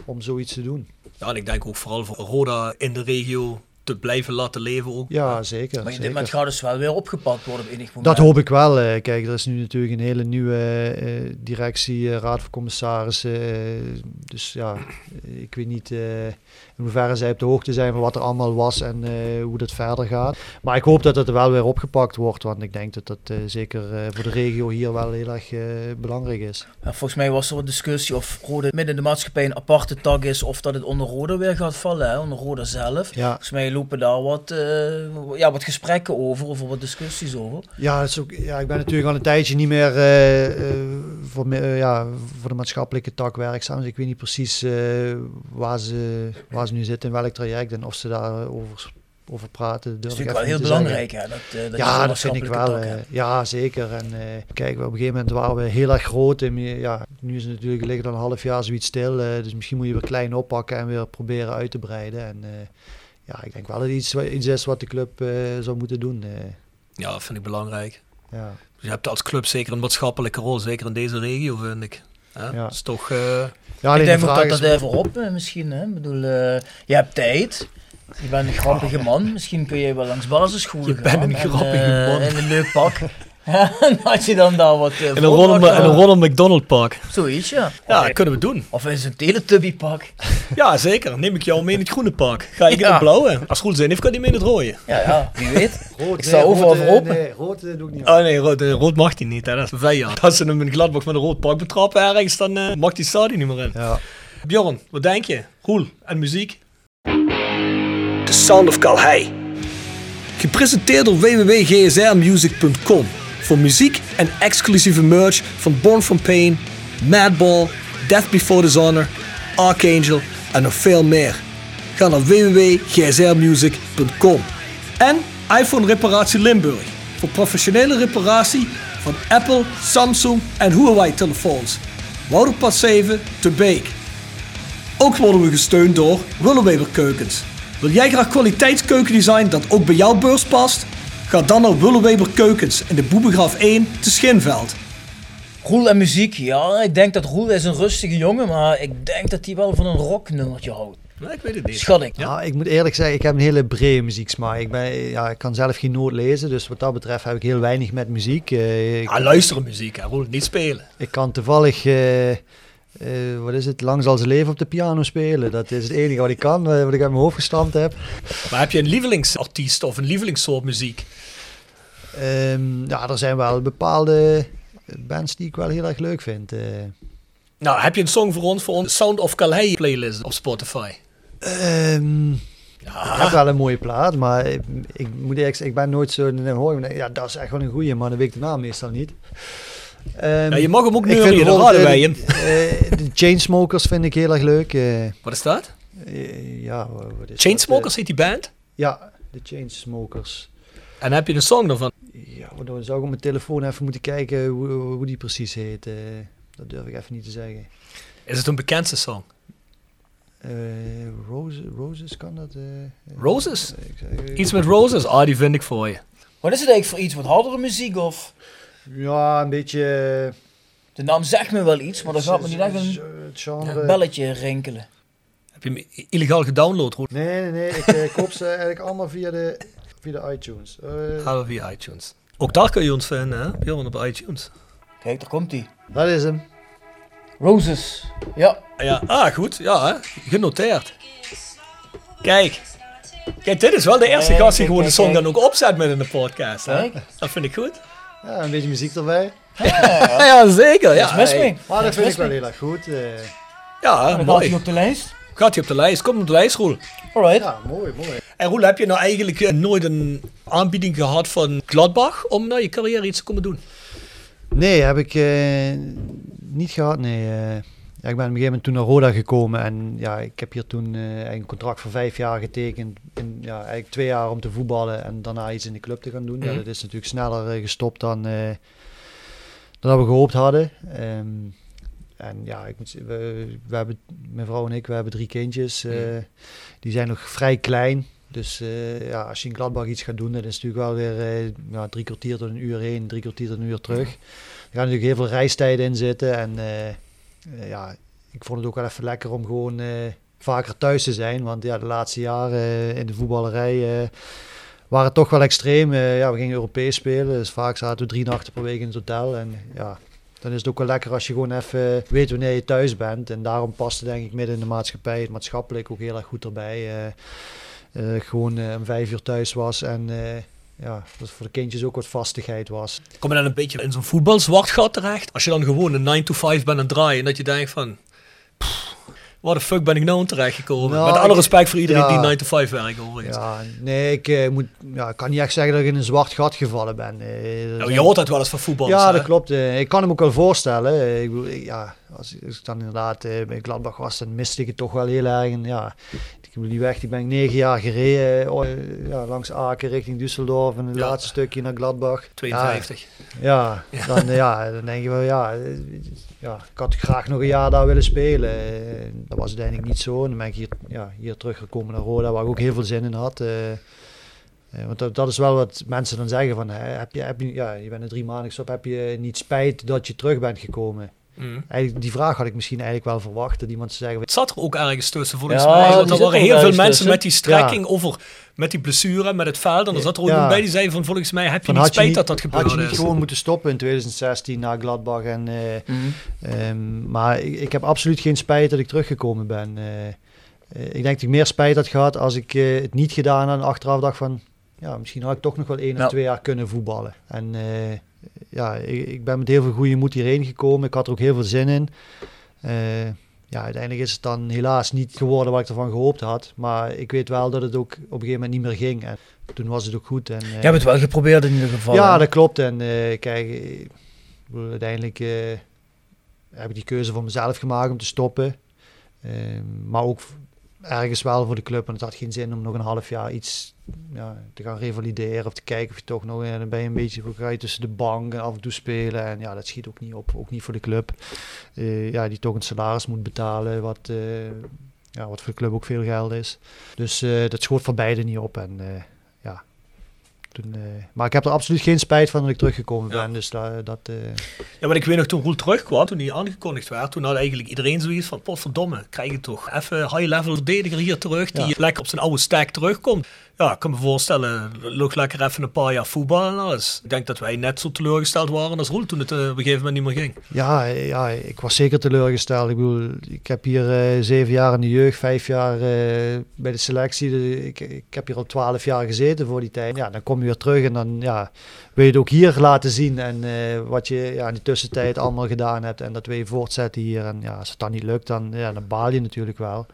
om zoiets te doen. Ja, en ik denk ook vooral voor Roda in de regio te blijven laten leven ook. Ja, zeker. Maar in dit moment gaat dus wel weer opgepakt worden op enig moment. Dat hoop ik wel. eh. Kijk, er is nu natuurlijk een hele nieuwe eh, directie, eh, raad van commissarissen. dus ja, ik weet niet eh, in in hoeverre zij op de hoogte zijn van wat er allemaal was en eh, hoe dat verder gaat. Maar ik hoop dat het er wel weer opgepakt wordt, want ik denk dat dat eh, zeker eh, voor de regio hier wel heel erg belangrijk is. Ja, volgens mij was er een discussie of Rode midden in de maatschappij een aparte tak is of dat het onder Rode weer gaat vallen, hè, onder Rode zelf. Ja. Volgens mij lopen daar wat, ja, wat gesprekken over of wat discussies over. Ja, het is ook, ja, ik ben natuurlijk al een tijdje niet meer voor, me- ja, voor de maatschappelijke tak werkzaam. Dus ik weet niet precies waar, ze, waar ze nu zitten, in welk traject en of ze daarover over praten. Dat is ik natuurlijk wel heel belangrijk, hè, dat, eh, dat ja, dat vind ik wel. eh, ja, zeker. En eh, kijk, op een gegeven moment waren we heel erg groot. En ja, nu is het natuurlijk liggen dan een half jaar zoiets stil. dus misschien moet je weer klein oppakken en weer proberen uit te breiden. En ja, ik denk wel dat het iets, iets is wat de club zou moeten doen. Ja, dat vind ik belangrijk. ja. Dus je hebt als club zeker een maatschappelijke rol, zeker in deze regio, vind ik. Hè? Ja. Dat is toch... eh, Ja, ik denk de ook dat dat even op eh, misschien. Hè? Ik bedoel, eh, je hebt tijd. Je bent een grappige man. Misschien kun je wel langs basisschool Je gaan. bent een en, grappige man. In een leuk pak. en had je dan daar wat uh, in een Ronald, in een Ronald McDonald park. Zoiets, ja. Ja, dat kunnen we doen. of in zo'n Teletubby pak. Ja, zeker. Neem ik jou mee in het groene park. Ga ik in het blauwe. Als Roel zijn heeft, kan hij mee in het rode. Ja, ja, wie weet. Rood, Ik sta overal voor eh, open. Nee, rood eh, doe ik niet. Oh nee, rood, eh, rood mag hij niet. Hè. Dat is vijand. Als ze hem in Gladbach met een rood pak betrappen ergens, dan eh, mag die stadion niet meer in. Ja. Bjorn, wat denk je? Roel, en muziek? The Sound of Calhei. Gepresenteerd door www.gsrmusic.com. Voor muziek en exclusieve merch van Born From Pain, Madball, Death Before Dishonor, Archangel en nog veel meer. Ga naar www.gsrmusic.com. En iPhone Reparatie Limburg. Voor professionele reparatie van Apple, Samsung en Huawei telefoons. Wouderpad 7 te Beek. Ook worden we gesteund door Willeweber Keukens. Wil jij graag kwaliteitskeukendesign dat ook bij jouw beurs past? Ga dan naar Willeweber Keukens in de Boebegraaf 1 te Schinveld. Roel en muziek, ja, ik denk dat Roel is een rustige jongen, maar ik denk dat hij wel van een rocknummertje houdt. Nee, ik weet het niet. Schat ik. Ja, ik moet eerlijk zeggen, ik heb een hele brede muzieksmaak. Ik, ben, ja, ik kan zelf geen noot lezen, dus wat dat betreft heb ik heel weinig met muziek. Eh, ik, Ja, luisteren muziek, hè. Roel, niet spelen. ik kan toevallig, eh, eh, wat is het, lang zal ze leven op de piano spelen. Dat is het enige wat ik kan, eh, wat ik uit mijn hoofd gestampt heb. Maar heb je een lievelingsartiest of een lievelingssoort muziek? Ehm, ja, er zijn wel bepaalde bands die ik wel heel erg leuk vind. eh. Nou, heb je een song voor ons voor onze Sound of Calais playlist op Spotify? Ehm, Ik heb wel een mooie plaat, maar ik, ik moet eerlijk zeggen, ik ben nooit zo... Dan hoor ik, ja, dat is echt wel een goeie, maar dan weet ik de naam meestal niet. Ehm, Ja, je mag hem ook bijvoorbeeld, raden wij eh, hem. eh, de Chainsmokers vind ik heel erg leuk. eh, Wat is dat? eh, ja, wat is dat? Chainsmokers heet die band? Ja, de Chainsmokers. En heb je een song daarvan? Ja, maar dan zou ik op mijn telefoon even moeten kijken hoe, hoe die precies heet. dat durf ik even niet te zeggen. Is het een bekendste song? Eh, Roses, Roses kan dat? Roses? zeg- Iets met Roses? Ah, die vind ik voor je. Wat is het eigenlijk voor iets? Wat hardere muziek of? Ja, een beetje... De naam zegt me wel iets, maar dan gaat me niet echt een genre... belletje rinkelen. Heb je hem illegaal gedownload, Roel? Nee, nee, nee. Ik eh, koop ze eigenlijk allemaal via de, via de iTunes. Eh, Gaan we via iTunes. Ook daar kun je ons vinden, hè? Bjorn op iTunes. Kijk, daar komt hij. dat is hem. Roses. Ja. Ja, ah, goed. Ja, hè? genoteerd. Kijk. Kijk, dit is wel de eerste Kijk, gast die kijk, gewoon de song kijk. dan ook opzet met in de podcast. Hè? Dat vind ik goed. Ja, een beetje muziek erbij. Ja, zeker. Ja, mis mee. Maar dat vind ik wel heel erg goed. eh. Ja, Dan gaat mooi. hij op de lijst. Gaat hij op de lijst? Kom op de lijst, Roel. Alright. ja, mooi, mooi. En Roel, heb je nou eigenlijk eh, nooit een aanbieding gehad van Gladbach om naar je carrière iets te komen doen? Nee, heb ik eh, niet gehad. Nee. Ja, ik ben op een gegeven moment toen naar Roda gekomen. En ja, ik heb hier toen eh, een contract voor vijf jaar getekend. En, ja, eigenlijk twee jaar om te voetballen en daarna iets in de club te gaan doen. Ja, Mhm. dat is natuurlijk sneller eh, gestopt dan, eh, dan dat we gehoopt hadden. Ehm, en ja, ik moet, we, we hebben, mijn vrouw en ik, we hebben drie kindjes. eh, Die zijn nog vrij klein. Dus ja, als je in Gladbach iets gaat doen, dan is het natuurlijk wel weer ja, drie kwartier tot een uur heen, drie kwartier tot een uur terug. Er gaan natuurlijk heel veel reistijden in zitten. En ja, ik vond het ook wel even lekker om gewoon eh, vaker thuis te zijn. Want ja, de laatste jaren eh, in de voetballerij eh, waren het toch wel extreem. Eh, ja, we gingen Europees spelen, dus vaak zaten we drie nachten per week in het hotel. En ja, dan is het ook wel lekker als je gewoon even weet wanneer je thuis bent. En daarom past het denk ik midden in de maatschappij, het maatschappelijk ook heel erg goed erbij. Eh, eh, gewoon eh, om vijf uur thuis was en eh, ja, dat voor de kindjes ook wat vastigheid was. Kom je dan een beetje in zo'n voetbalzwart gat terecht? Als je dan gewoon een 9 to 5 bent aan het draaien en dat je denkt van... Waar de fuck ben ik nou terechtgekomen? Nou, Met alle respect voor iedereen ja. die 9 to 5 werkt overigens. Ja, nee, ik, eh, moet, ja, ik kan niet echt zeggen dat ik in een zwart gat gevallen ben. Eh, Nou, je hoort het wel eens van voetballers. Ja, hè? dat klopt. Eh, ik kan hem ook wel voorstellen. Ik- ja, als, ik- als ik dan inderdaad eh, bij Gladbach was, dan miste ik het toch wel heel erg. En, ja, ik bedoel, die weg die ben ik negen jaar gereden, eh, oh, ja, langs Aken richting Düsseldorf en het Ja. laatste stukje naar Gladbach. 52. Ja, ja, Dan, eh, ja, dan denk je wel, ja, eh, ja, ik had graag nog een jaar daar willen spelen. Dat was uiteindelijk niet zo. En dan ben ik hier, ja, hier teruggekomen naar Roda, waar ik ook heel veel zin in had. Want dat, dat is wel wat mensen dan zeggen van, hè, heb je, heb je, ja, je bent er drie maanden gestopt, heb je niet spijt dat je terug bent gekomen? Mm. Die vraag had ik misschien eigenlijk wel verwacht, dat iemand zou zeggen, Het zat er ook ergens tussen volgens Ja, mij. Want er waren heel veel mensen tussen. met die strekking over, met die blessure, met het veld. En er zat er ook bij die zei van volgens mij heb je van, niet had je spijt niet, dat dat had gebeurde je niet is. gewoon moeten stoppen in 2016 na Gladbach? En, eh, Mhm. Ehm, maar ik, ik heb absoluut geen spijt dat ik teruggekomen ben. Eh, eh, ik denk dat ik meer spijt had gehad als ik eh, het niet gedaan had en achteraf dacht van... Ja, misschien had ik toch nog wel één Ja. of twee jaar kunnen voetballen. En eh, ja, ik, ik ben met heel veel goede moed hierheen gekomen. Ik had er ook heel veel zin in. Eh, ja, uiteindelijk is het dan helaas niet geworden wat ik ervan gehoopt had. Maar ik weet wel dat het ook op een gegeven moment niet meer ging. En toen was het ook goed. En, eh, Je hebt het wel geprobeerd in ieder geval. ja, hè? dat klopt. En eh, kijk, eh, uiteindelijk eh, heb ik die keuze voor mezelf gemaakt om te stoppen. Maar ook ergens wel voor de club. Want het had geen zin om nog een half jaar iets ja, te gaan revalideren. Of te kijken of je toch nog... een beetje ga je tussen de bank en af en toe spelen. En ja, dat schiet ook niet op. Ook niet voor de club. Eh, ja, die toch een salaris moet betalen. Wat, eh, ja, wat voor de club ook veel geld is. Dus eh, dat schoot voor beide niet op. En. Toen, eh, maar ik heb er absoluut geen spijt van dat ik teruggekomen Ja. ben. Dus da- dat... eh, Ja, maar ik weet nog toen Roel terugkwam, toen hij aangekondigd werd, toen had eigenlijk iedereen zoiets van, potverdomme, krijg je toch even high-level verdediger hier terug, die Ja. lekker op zijn oude stack terugkomt. Ja, ik kan me voorstellen, loopt lekker even een paar jaar voetbal en alles. Ik denk dat wij net zo teleurgesteld waren als Roel toen het eh, op een gegeven moment niet meer ging. Ja, ja, ik was zeker teleurgesteld. Ik bedoel, ik heb hier eh, zeven jaar in de jeugd, vijf jaar eh, bij de selectie. De- ik, ik heb hier al twaalf jaar gezeten voor die tijd. Ja, dan kom je weer terug en dan ja, wil je het ook hier laten zien. En wat je ja, in de tussentijd allemaal gedaan hebt. En dat wil je voortzetten hier. En ja, als het dan niet lukt, dan, ja, dan baal je natuurlijk wel.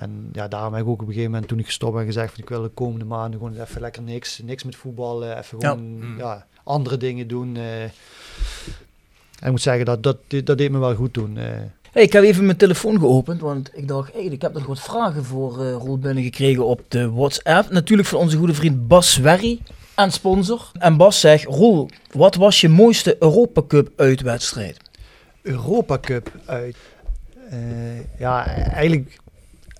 En ja, daarom heb ik ook op een gegeven moment toen ik gestopt ben gezegd van ik wil de komende maanden gewoon even lekker niks, niks met voetbal, eh, even gewoon ja. andere dingen doen. eh. En ik moet zeggen, dat, dat, dat deed me wel goed toen. eh. Hey, ik heb even mijn telefoon geopend, want ik dacht, hey, ik heb nog wat vragen voor eh Roel binnengekregen op de WhatsApp. Natuurlijk van onze goede vriend Bas Werry en sponsor. En Bas zegt, Roel, wat was je mooiste Europa Cup uitwedstrijd? Europa Cup uit. Eh, ja, eigenlijk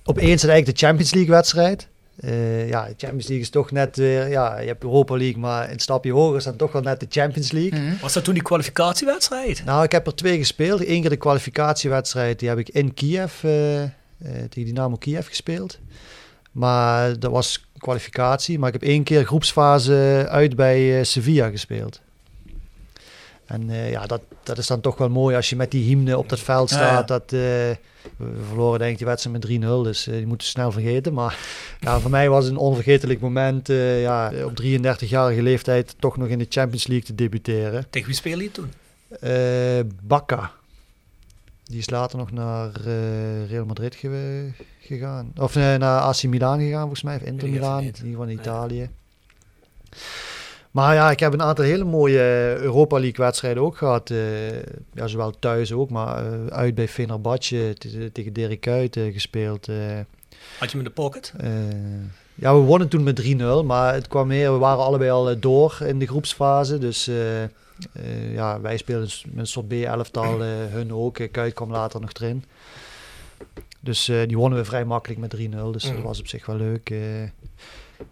op één staat eigenlijk de Champions League wedstrijd. Eh, ja, de Champions League is toch net weer, ja, je hebt Europa League, maar een stapje hoger is dan toch wel net de Champions League. Was dat toen die kwalificatiewedstrijd? Nou, ik heb er twee gespeeld. Eén keer de kwalificatiewedstrijd, die heb ik in Kiev, eh, eh, tegen Dynamo Kiev gespeeld. Maar dat was kwalificatie. Maar ik heb één keer groepsfase uit bij eh, Sevilla gespeeld. En eh, ja, dat, dat is dan toch wel mooi als je met die hymne op dat veld Ja, staat. ja. Dat, eh, we verloren denk ik die wedstrijd met 3-0, dus eh, die moeten snel vergeten. Maar ja, voor mij was het een onvergetelijk moment ja, op 33-jarige leeftijd toch nog in de Champions League te debuteren. Tegen wie speelde je toen? Bakka. Die is later nog naar Real Madrid ge- gegaan. Of naar AC Milan gegaan, volgens mij. Of Inter Milan, in niet. ieder geval in Italië. Maar ja, ik heb een aantal hele mooie Europa League wedstrijden ook gehad. eh, ja, zowel thuis ook, maar eh, uit bij Fenerbahce te- tegen Dirk Kuyt eh, gespeeld. Had je hem in de pocket? Ja, we wonnen toen met 3-0, maar het kwam meer, we waren allebei al door in de groepsfase. Dus ja, wij speelden met een soort B-elftal, hun ook. Kuyt kwam later nog erin. Dus die wonnen we vrij makkelijk met 3-0, dus dat Mhm. was op zich wel leuk.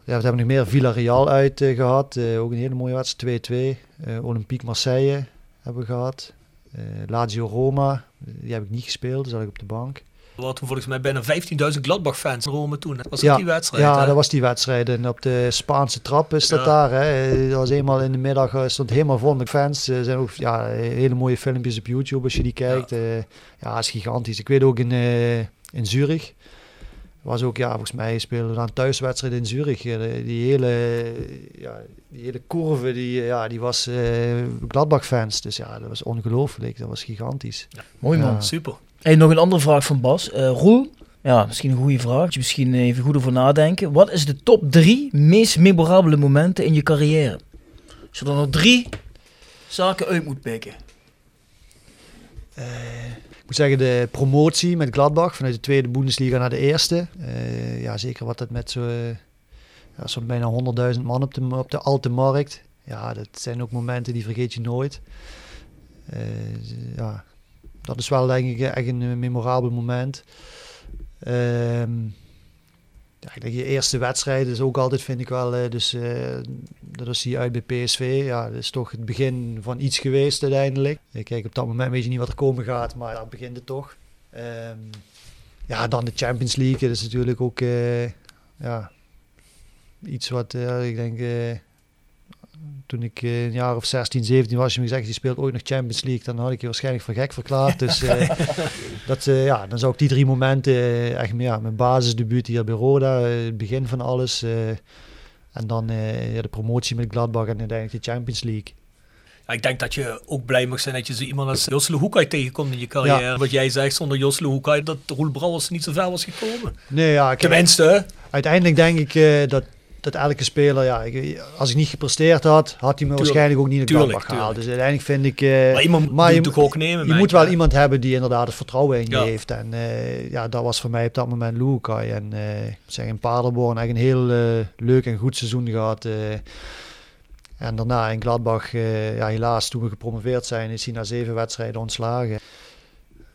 Ja, we hebben nog meer Villarreal uit eh, gehad, eh, ook een hele mooie wedstrijd, 2-2. Eh, Olympique Marseille hebben we gehad. Eh, Lazio Roma, die heb ik niet gespeeld, dus zat ik op de bank. Er waren toen volgens mij bijna 15.000 Gladbach-fans in Rome toen. Dat was ja, ook die wedstrijd. Ja, hè? dat was die wedstrijd. En op de Spaanse trap is dat Ja. daar. Hè. Dat was eenmaal in de middag, stond helemaal vol met fans. Er zijn ook ja, hele mooie filmpjes op YouTube als je die kijkt. Ja, ja dat is gigantisch. Ik weet ook in, in Zurich. Was ook, ja, volgens mij spelen we dan een thuiswedstrijd in Zurich. Die hele, ja, die hele curve, die, ja, die was eh Gladbach-fans. Dus ja, dat was ongelooflijk. Dat was gigantisch. Mooi man. Ja. Super. Hey, nog een andere vraag van Bas. Eh Roel, ja, misschien een goede vraag. Moet je misschien even goed over nadenken. Wat is de top drie meest memorabele momenten in je carrière? Als je er nog drie zaken uit moet pikken. Ik moet zeggen, de promotie met Gladbach vanuit de tweede Bundesliga naar de eerste. Eh, ja, zeker wat dat met zo'n zo bijna 100.000 man op de, op de Alte Markt. Ja, dat zijn ook momenten die vergeet je nooit. Eh, ja, dat is wel denk ik echt een eh, memorabel moment. Ehm, ja, ik denk je eerste wedstrijd is ook altijd, vind ik wel, eh, dus dat is die uit bij PSV. Ja, dat is toch het begin van iets geweest uiteindelijk. Kijk, op dat moment weet je niet wat er komen gaat, maar daar begint het toch. Ehm, ja, dan de Champions League, dat is natuurlijk ook eh, ja, iets wat eh, ik denk... toen ik een jaar of 16, 17 was, je me gezegd, die speelt ooit nog Champions League, dan had ik je waarschijnlijk voor gek verklaard. Dus dat, eh, ja, dan zou ik die drie momenten, eh, echt ja, mijn basisdebuut hier bij Roda, eh, het begin van alles. en dan ja, de promotie met Gladbach en uiteindelijk de Champions League. Ja, ik denk dat je ook blij mag zijn dat je zo iemand als Jos Hoekay tegenkomt in je carrière. Ja. Wat jij zegt, zonder Jos Hoekay dat Roel Brouwers niet zo ver was gekomen. Nee, ja, ik, Tenminste, hè? uiteindelijk denk ik dat, dat elke speler, ja, ik, als ik niet gepresteerd had, had hij me waarschijnlijk ook niet Tuurlijk, Gladbach gehaald. tuurlijk. Dus uiteindelijk vind ik... eh, maar iemand maar moet je, ook nemen. je moet wel iemand hebben die inderdaad het vertrouwen in je Ja. heeft. En eh, ja, dat was voor mij op dat moment Luukai. En ik zeg in Paderborn eigenlijk een heel leuk en goed seizoen gehad. eh. en daarna in Gladbach, ja, helaas toen we gepromoveerd zijn, is hij na zeven wedstrijden ontslagen.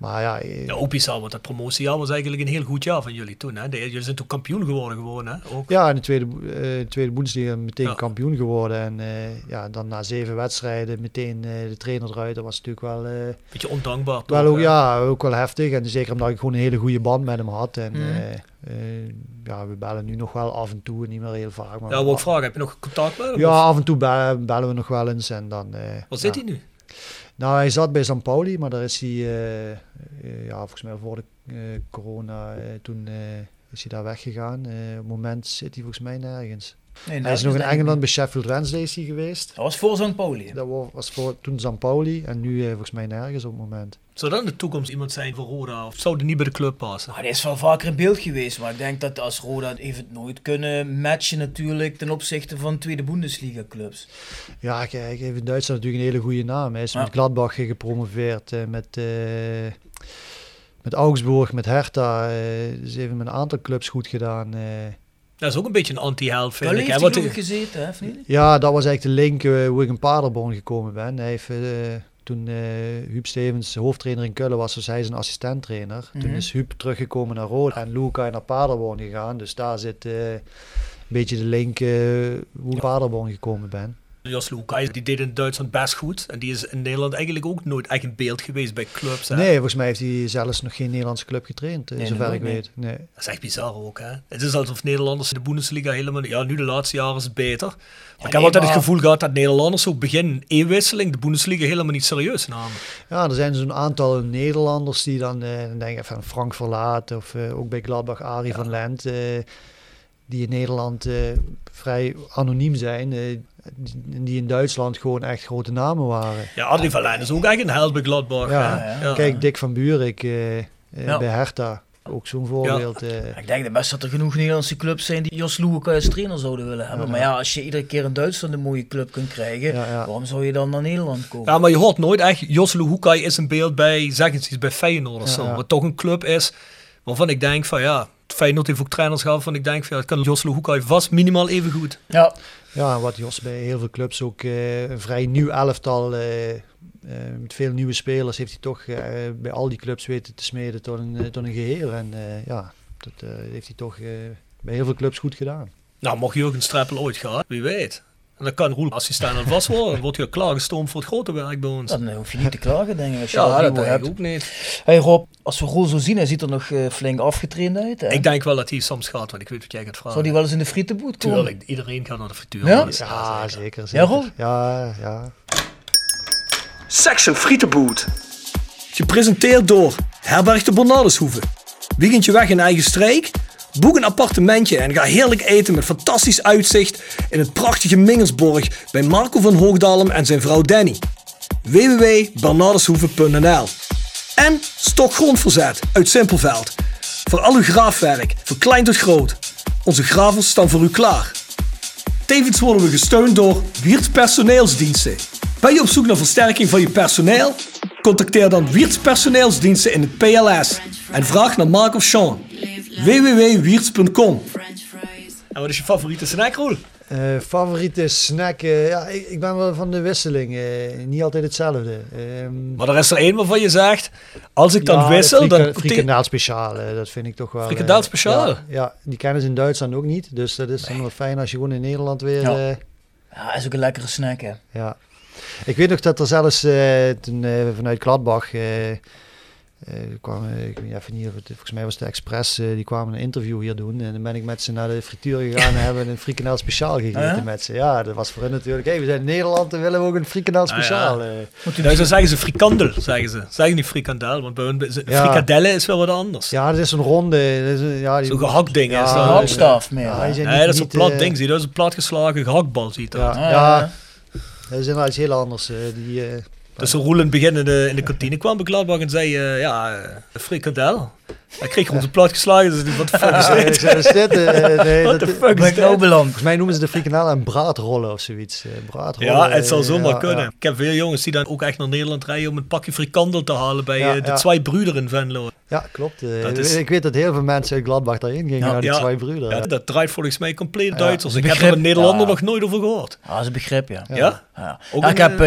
Maar ja, eh, Ja, ook want dat promotiejaar was eigenlijk een heel goed jaar van jullie toen. Hè? De- jullie zijn toen kampioen geworden gewoon, hè? Ook. Ja, in de tweede, eh, de tweede Bundesliga meteen Ja. kampioen geworden. En eh, ja, dan na zeven wedstrijden meteen eh, de trainer eruit. Dat was natuurlijk wel, eh, Beetje ondankbaar. toch, wel ook, hè? ja, ook wel heftig. En zeker omdat ik gewoon een hele goede band met hem had. En Mhm. eh, eh, ja, we bellen nu nog wel af en toe, niet meer heel vaak. Maar Ja, ik vragen, heb je nog contact met hem? Ja, Of- af en toe bellen, bellen we nog wel eens. En dan, eh, Waar zit ja. hij nu? Nou, hij zat bij San Pauli, maar daar is hij, eh, eh, ja, volgens mij voor de eh, corona, toen is hij daar weggegaan. Op het moment zit hij volgens mij nergens. Nee, hij is nog in Engeland bij Sheffield Wednesday is hij geweest. Dat was voor St. Pauli. Dat wa- was voor toen San Pauli en nu eh, volgens mij nergens op het moment. Zou dat in de toekomst iemand zijn voor Roda? Of zou die niet bij de club passen? Maar die is wel vaker in beeld geweest, maar ik denk dat als Roda heeft het nooit kunnen matchen natuurlijk ten opzichte van tweede Bundesliga clubs. Ja, kijk, hij heeft in Duitsland natuurlijk een hele goede naam. Hij is Ja. met Gladbach gepromoveerd, eh, met, eh, met Augsburg, met Hertha. eh dus even met een aantal clubs goed gedaan. eh. Dat is ook een beetje een anti-held, vind ik. heeft Hè? hij die- ik gezeten, hè, of niet? Ja, dat was eigenlijk de link eh, hoe ik in Paderborn gekomen ben. Hij heeft, eh, toen eh Huub Stevens hoofdtrainer in Kullen was, was hij zijn assistenttrainer. Toen Mhm. is Huub teruggekomen naar Roda en Luca naar Paderborn gegaan. Dus daar zit eh, een beetje de link hoe ik in Paderborn gekomen ben. Jos Lukai, die deed in Duitsland best goed. En die is in Nederland eigenlijk ook nooit echt in beeld geweest bij clubs. Hè? Nee, volgens mij heeft hij zelfs nog geen Nederlandse club getraind, eh, Nee, zover ik weet. Nee. Dat is echt bizar ook, hè. Het is alsof Nederlanders de Bundesliga helemaal... Ja, nu de laatste jaren is het beter. Maar ik heb nee, altijd maar- het gevoel gehad dat Nederlanders ook begin e-wisseling de Bundesliga helemaal niet serieus namen. Ja, er zijn zo'n aantal Nederlanders die dan, eh dan denk ik van Frank Verlaat of eh, ook bij Gladbach Arie van Lent, eh, die in Nederland eh, vrij anoniem zijn, eh, die, in Duitsland gewoon echt grote namen waren. Ja, Adrie van Lijn is ook echt een held bij Gladbach. Ja, kijk, Dick van Buurik Ja. bij Hertha, ook zo'n voorbeeld. eh. Ik denk dat best dat er genoeg Nederlandse clubs zijn die Jos Loewe als trainer zouden willen hebben. Ja. Maar ja, als je iedere keer in Duitsland een mooie club kunt krijgen, waarom zou je dan naar Nederland komen? Ja, maar je hoort nooit echt, Jos Luhukai is een beeld bij, zeg eens iets, bij Feyenoord of Ja, zo. ja. Wat toch een club is waarvan ik denk van ja, Feyenoord heeft ook trainers gehad van ik denk van ja, het kan Jos Luhukai vast minimaal even goed. Ja. Ja, wat Jos bij heel veel clubs ook eh, een vrij nieuw elftal eh, eh, met veel nieuwe spelers heeft hij toch bij al die clubs weten te smeden tot een, tot een geheel. En ja, dat heeft hij toch bij heel veel clubs goed gedaan. Nou, mocht Jurgen Streppel ooit gaan, wie weet. En dan kan Roel assistent aan vast worden. Dan wordt hij klaargestoomd voor het grote werk bij ons. Dan hoef je niet te klagen, denk ik. Als je Ja, dat dat ik ook niet. Hey Rob, als we Roel zo zien, hij ziet er nog eh, flink afgetraind uit. Hè? Ik denk wel dat hij soms gaat, want ik weet wat jij gaat vragen. Zou die wel eens in de frietenboot komen? Tuurlijk, iedereen gaat naar de frituur. Ja? Dus, Ja, zeker. Ja, zeker. Roel? Ja, ja. Section Frietenboot. Gepresenteerd door Herberg de Bernardeshoeve. Weekendje weg in eigen streek? Boek een appartementje en ga heerlijk eten met fantastisch uitzicht in het prachtige Mingersborg bij Marco van Hoogdalem en zijn vrouw Danny. www.bernardeshoeve.nl En Stokgrondverzet uit Simpelveld. Voor al uw graafwerk, van klein tot groot. Onze gravels staan voor u klaar. Tevens worden we gesteund door Wiert Personeelsdiensten. Ben je op zoek naar versterking van je personeel? Contacteer dan Wiert's Personeelsdiensten in het PLS en vraag naar Mark of Sean. www.wierts.com En wat is je favoriete snack, Roel? Eh, favoriete snack? eh, ja, ik, ik ben wel van de wisseling. eh, niet altijd hetzelfde. Ehm, Maar er is er één waarvan je zegt, als ik dan ja, wissel, dan... frika- Frikandaal speciaal, dat vind ik toch wel... Frikandaal eh, speciaal? Ja, ja, die kennen ze in Duitsland ook niet. Dus dat is dan wel fijn als je gewoon in Nederland weer... Ja. eh, Ja, is ook een lekkere snack, hè. Ja. Ik weet nog dat er zelfs eh, toen eh, vanuit Gladbach eh, eh, kwam, eh, ik weet even niet, of het- volgens mij was de Express, eh, die kwamen een interview hier doen. En dan ben ik met ze naar de frituur gegaan en hebben een frikandel speciaal gegeten Ah, ja? met ze. Ja, dat was voor hen natuurlijk, hey, we zijn in Nederland en willen we ook een frikandel speciaal. eh. Nou, zo zeggen ze frikandel, zeggen ze. Zeggen niet frikandel, want bij hun, Ja. frikadelle is wel wat anders. Ja, dat is een ronde. Dat is een, ja, die- Zo'n gehakt ding is Ja, dat. Een meer. Ja, hè. die zijn Nee, niet- dat is een plat eh, ding, zie je. Dat is een platgeslagen gehaktbal, ziet dat. Ja, Ah, ja, dat is inderdaad iets heel anders. eh, die, eh, Dus zo Roel in in de, in de kantine kwam bij en zei, eh, ja, eh, frikandel. Hij kreeg gewoon zijn plat geslagen, dus wat de fuck is dit? is dit, eh, nee, the fuck is nou dit? beland? Volgens mij noemen ze de frikandel een braadrollen of zoiets. eh, braadrollen, Ja, het zal eh, zomaar ja, kunnen. ja. Ik heb veel jongens die dan ook echt naar Nederland rijden om een pakje frikandel te halen bij Ja, de ja. twee broeder in Venlo. Ja, klopt. is- Ik weet dat heel veel mensen uit Gladbach daarin gingen, Ja. naar die Ja. twee broeders. Ja, dat draait volgens mij compleet Ja, Duitsers. dat Ik heb er een. Nederlander Ja. nog nooit over gehoord. Ah, dat is een begrip, ja. Ja? Ik, heb,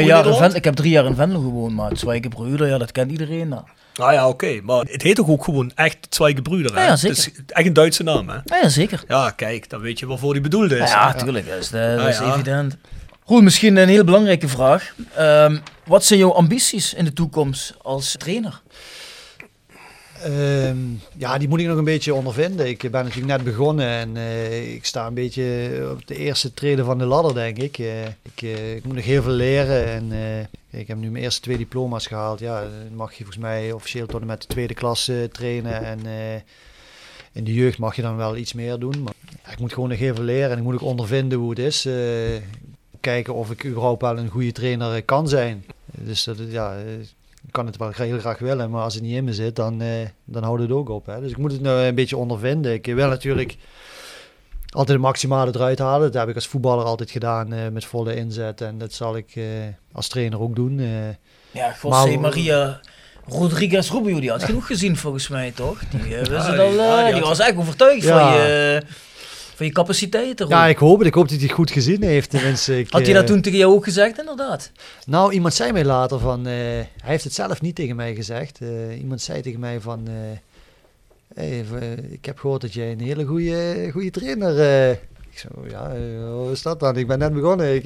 ik heb drie jaar in Venlo gewoond, maar Zwijkenbroeder, ja, dat kent iedereen. Dan. Ah ja, oké. Maar het heet toch ook gewoon echt Twee Gebroeder, hè? Ja, ja, zeker. Het is echt een Duitse naam, hè? Ja, ja, zeker. Ja, kijk, dan weet je waarvoor die bedoeld is. Ja, tuurlijk, dat is, dat Ah, is ja. evident. Roel, misschien een heel belangrijke vraag. Ehm, wat zijn jouw ambities in de toekomst als trainer? Ehm, ja, die moet ik nog een beetje ondervinden. Ik ben natuurlijk net begonnen en eh, ik sta een beetje op de eerste treden van de ladder, denk ik. Eh, ik, eh, ik moet nog heel veel leren en ik heb nu mijn eerste twee diploma's gehaald. Ja, dan mag je volgens mij officieel tot en met de tweede klas eh, trainen en in de jeugd mag je dan wel iets meer doen. Maar ik moet gewoon nog heel veel leren en ik moet ook ondervinden hoe het is. kijken of ik überhaupt wel een goede trainer kan zijn. Dus dat, ja, ik kan het wel heel graag willen, maar als het niet in me zit, dan, eh, dan houdt het ook op. Hè. Dus ik moet het nou een beetje ondervinden. Ik wil natuurlijk altijd het maximale eruit halen. Dat heb ik als voetballer altijd gedaan eh, met volle inzet. En dat zal ik eh, als trainer ook doen. Ja, José Maar- Maria Rodriguez Rubio, die had genoeg gezien volgens mij, toch? Die, Ja, al, ja, die die, had- was echt overtuigd Ja. van, je, van je capaciteiten. Ja, ik hoop het. Ik hoop dat hij het goed gezien heeft. Tenminste, ik, Had hij dat eh, toen tegen jou ook gezegd, inderdaad? Nou, iemand zei mij later van... eh, hij heeft het zelf niet tegen mij gezegd. Eh, iemand zei tegen mij van... eh, hey, ik heb gehoord dat jij een hele goede, goede trainer... eh ik zo, ja, hoe is dat dan? Ik ben net begonnen. Ik,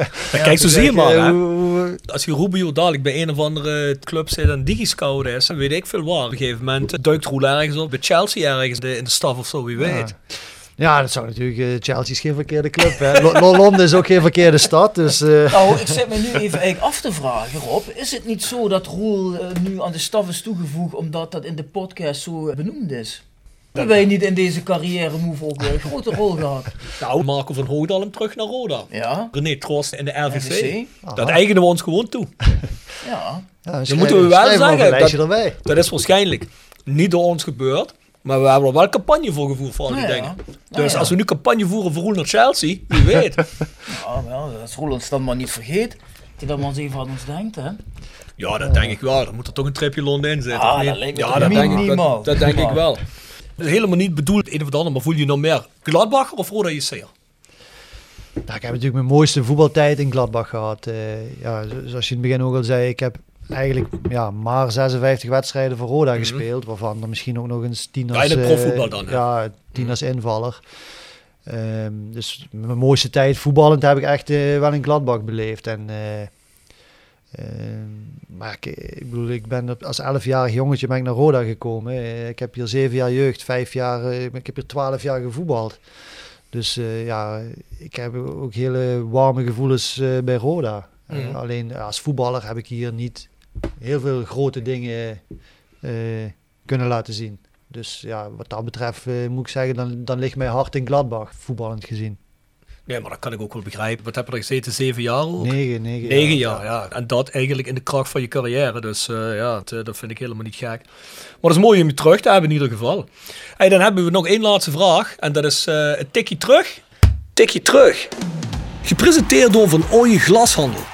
kijk, zo zie je maar, hè? hoe- hoe- Als je Rubio dadelijk bij een of andere club zit en digiscout is, dan weet ik veel waar. Op een gegeven moment duikt Roel ergens op, bij Chelsea ergens de- in de staf of zo, wie weet. Ja, dat zou natuurlijk... eh, Chelsea is geen verkeerde club. Hè. Lo- Lo- Londen is ook geen verkeerde stad. Dus eh, Nou, ik zit me nu even eigenlijk af te vragen, Rob. Is het niet zo dat Roel eh, nu aan de staf is toegevoegd omdat dat in de podcast zo benoemd is? Hebben wij niet in deze carrière move ook een grote rol gehad? Nou, Marco van Hoogdalem terug naar Roda. Ja, René Troost in de RVC. RVC. Dat eigenen we ons gewoon toe. Ja. ja, Dan moeten we wel zeggen dat- erbij. Dat is waarschijnlijk niet door ons gebeurd. Maar we hebben er wel campagne voor gevoerd voor al die Ja, dingen. Ja, Dus ja. als we nu campagne voeren voor Roel naar Chelsea, wie weet. Ja, wel, dat is Roel ons dan maar niet vergeet. Die dat maar eens even aan ons denkt, hè? Ja, dat denk ik wel. Dan moet er toch een tripje Londen in zitten. Ah, dat lijkt me ja, dat denk ik, minimaal. dat, dat denk ik wel. Is helemaal niet bedoeld een of het ander, maar voel je nog meer Gladbacher of Roda JC'er? Nou, ik heb natuurlijk mijn mooiste voetbaltijd in Gladbach gehad. Eh, ja, zo- zoals je in het begin ook al zei, ik heb eigenlijk ja, maar 56 wedstrijden voor Roda gespeeld. Waarvan er misschien ook nog eens 10 Mhm. Ja, als, het eh, profvoetbal dan, hè? Ja, 10 als invaller. Ehm, dus mijn mooiste tijd voetballend heb ik echt eh, wel in Gladbach beleefd. En, eh, ehm, maar ik, ik bedoel, ik ben als 11-jarig jongetje ben ik naar Roda gekomen. Ik heb hier zeven jaar jeugd, vijf jaar, ik heb hier twaalf jaar gevoetbald. Dus ja, ik heb ook hele warme gevoelens bij Roda. Mhm. alleen ja, als voetballer heb ik hier niet heel veel grote dingen eh, kunnen laten zien. Dus ja, wat dat betreft eh, moet ik zeggen, dan, dan ligt mijn hart in Gladbach, voetballend gezien. Nee, maar dat kan ik ook wel begrijpen. Wat heb je er gezeten? Zeven jaar ook? Negen, negen, Negen jaar, ja. En dat eigenlijk in de kracht van je carrière. Dus eh, ja, het, dat vind ik helemaal niet gek. Maar dat is mooi om je terug te hebben in ieder geval. Hey, dan hebben we nog één laatste vraag. En dat is eh een tikje terug. Tikje terug. Gepresenteerd door Van Ooyen Glashandel.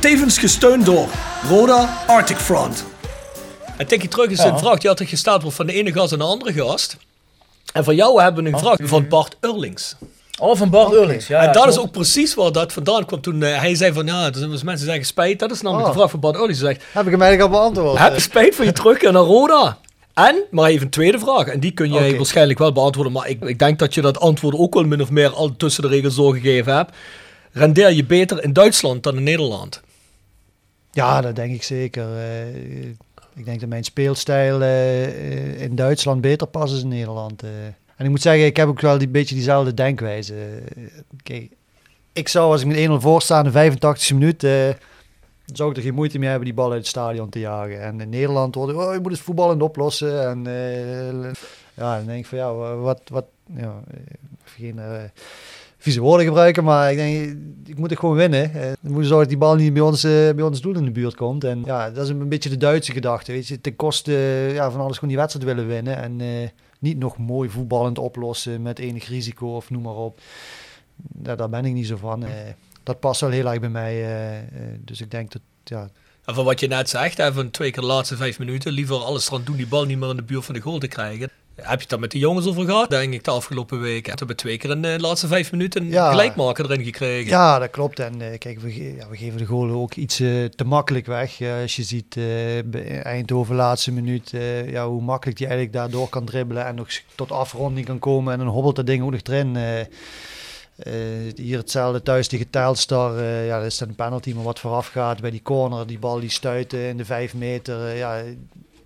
Tevens gesteund door Roda Arctic Front. En tikje terug is Ja. een vraag die altijd gesteld wordt van de ene gast en de andere gast. En van jou hebben we een vraag van Bart Urlings. Oh, van Bart Eurlings. Ja, en ja, dat is ook precies waar dat vandaan kwam toen eh, hij zei van ja, er zijn mensen zeggen spijt. Dat is namelijk Oh. de vraag van Bart Urlings. Hij zegt, Heb ik hem eigenlijk al beantwoord? heb je spijt van je terugkeer naar Roda? En, maar even een tweede vraag. En die kun jij waarschijnlijk wel beantwoorden. Maar ik, ik denk dat je dat antwoord ook wel min of meer al tussen de regels doorgegeven hebt. Rendeer je beter in Duitsland dan in Nederland? Ja, dat denk ik zeker. Eh, ik denk dat mijn speelstijl eh, in Duitsland beter past dan in Nederland. eh. En ik moet zeggen, ik heb ook wel een beetje diezelfde denkwijze. Eh, ik zou als ik met 1-0 voor sta in de 85e minuut, eh, zou ik er geen moeite mee hebben die bal uit het stadion te jagen. En in Nederland wordt oh, je moet het voetballend oplossen. En eh, ja, dan denk ik van ja, wat, wat, ja, eh, geen eh, vieze woorden gebruiken, maar ik denk, ik moet het gewoon winnen. Eh, we moeten zorgen dat die bal niet bij ons, eh, bij ons doel in de buurt komt. En ja, dat is een beetje de Duitse gedachte, weet je. Ten koste ja, van alles gewoon die wedstrijd willen winnen. En eh, niet nog mooi voetballend oplossen met enig risico of noem maar op. Ja, daar ben ik niet zo van. Dat past wel heel erg bij mij. dus ik denk dat, ja, En van wat je net zegt, hè, van twee keer de laatste vijf minuten, liever alles eraan doen die bal niet meer in de buurt van de goal te krijgen. Heb je het daar met de jongens over gehad? Denk ik de afgelopen. Toen hebben we twee keer in de laatste vijf minuten een Ja. gelijkmaker erin gekregen. Ja, dat klopt. En eh, kijk, we, ge- ja, we geven de goal ook iets eh, te makkelijk weg. Als je ziet eh, Eindhoven laatste minuut, eh, ja, hoe makkelijk die eigenlijk daardoor kan dribbelen en nog tot afronding kan komen en dan hobbelt dat ding ook nog erin. eh. Eh, hier hetzelfde thuis tegen Telstar. eh, ja, dat is een penalty, maar wat vooraf gaat bij die corner, die bal die stuit eh, in de vijf meter. eh, ja,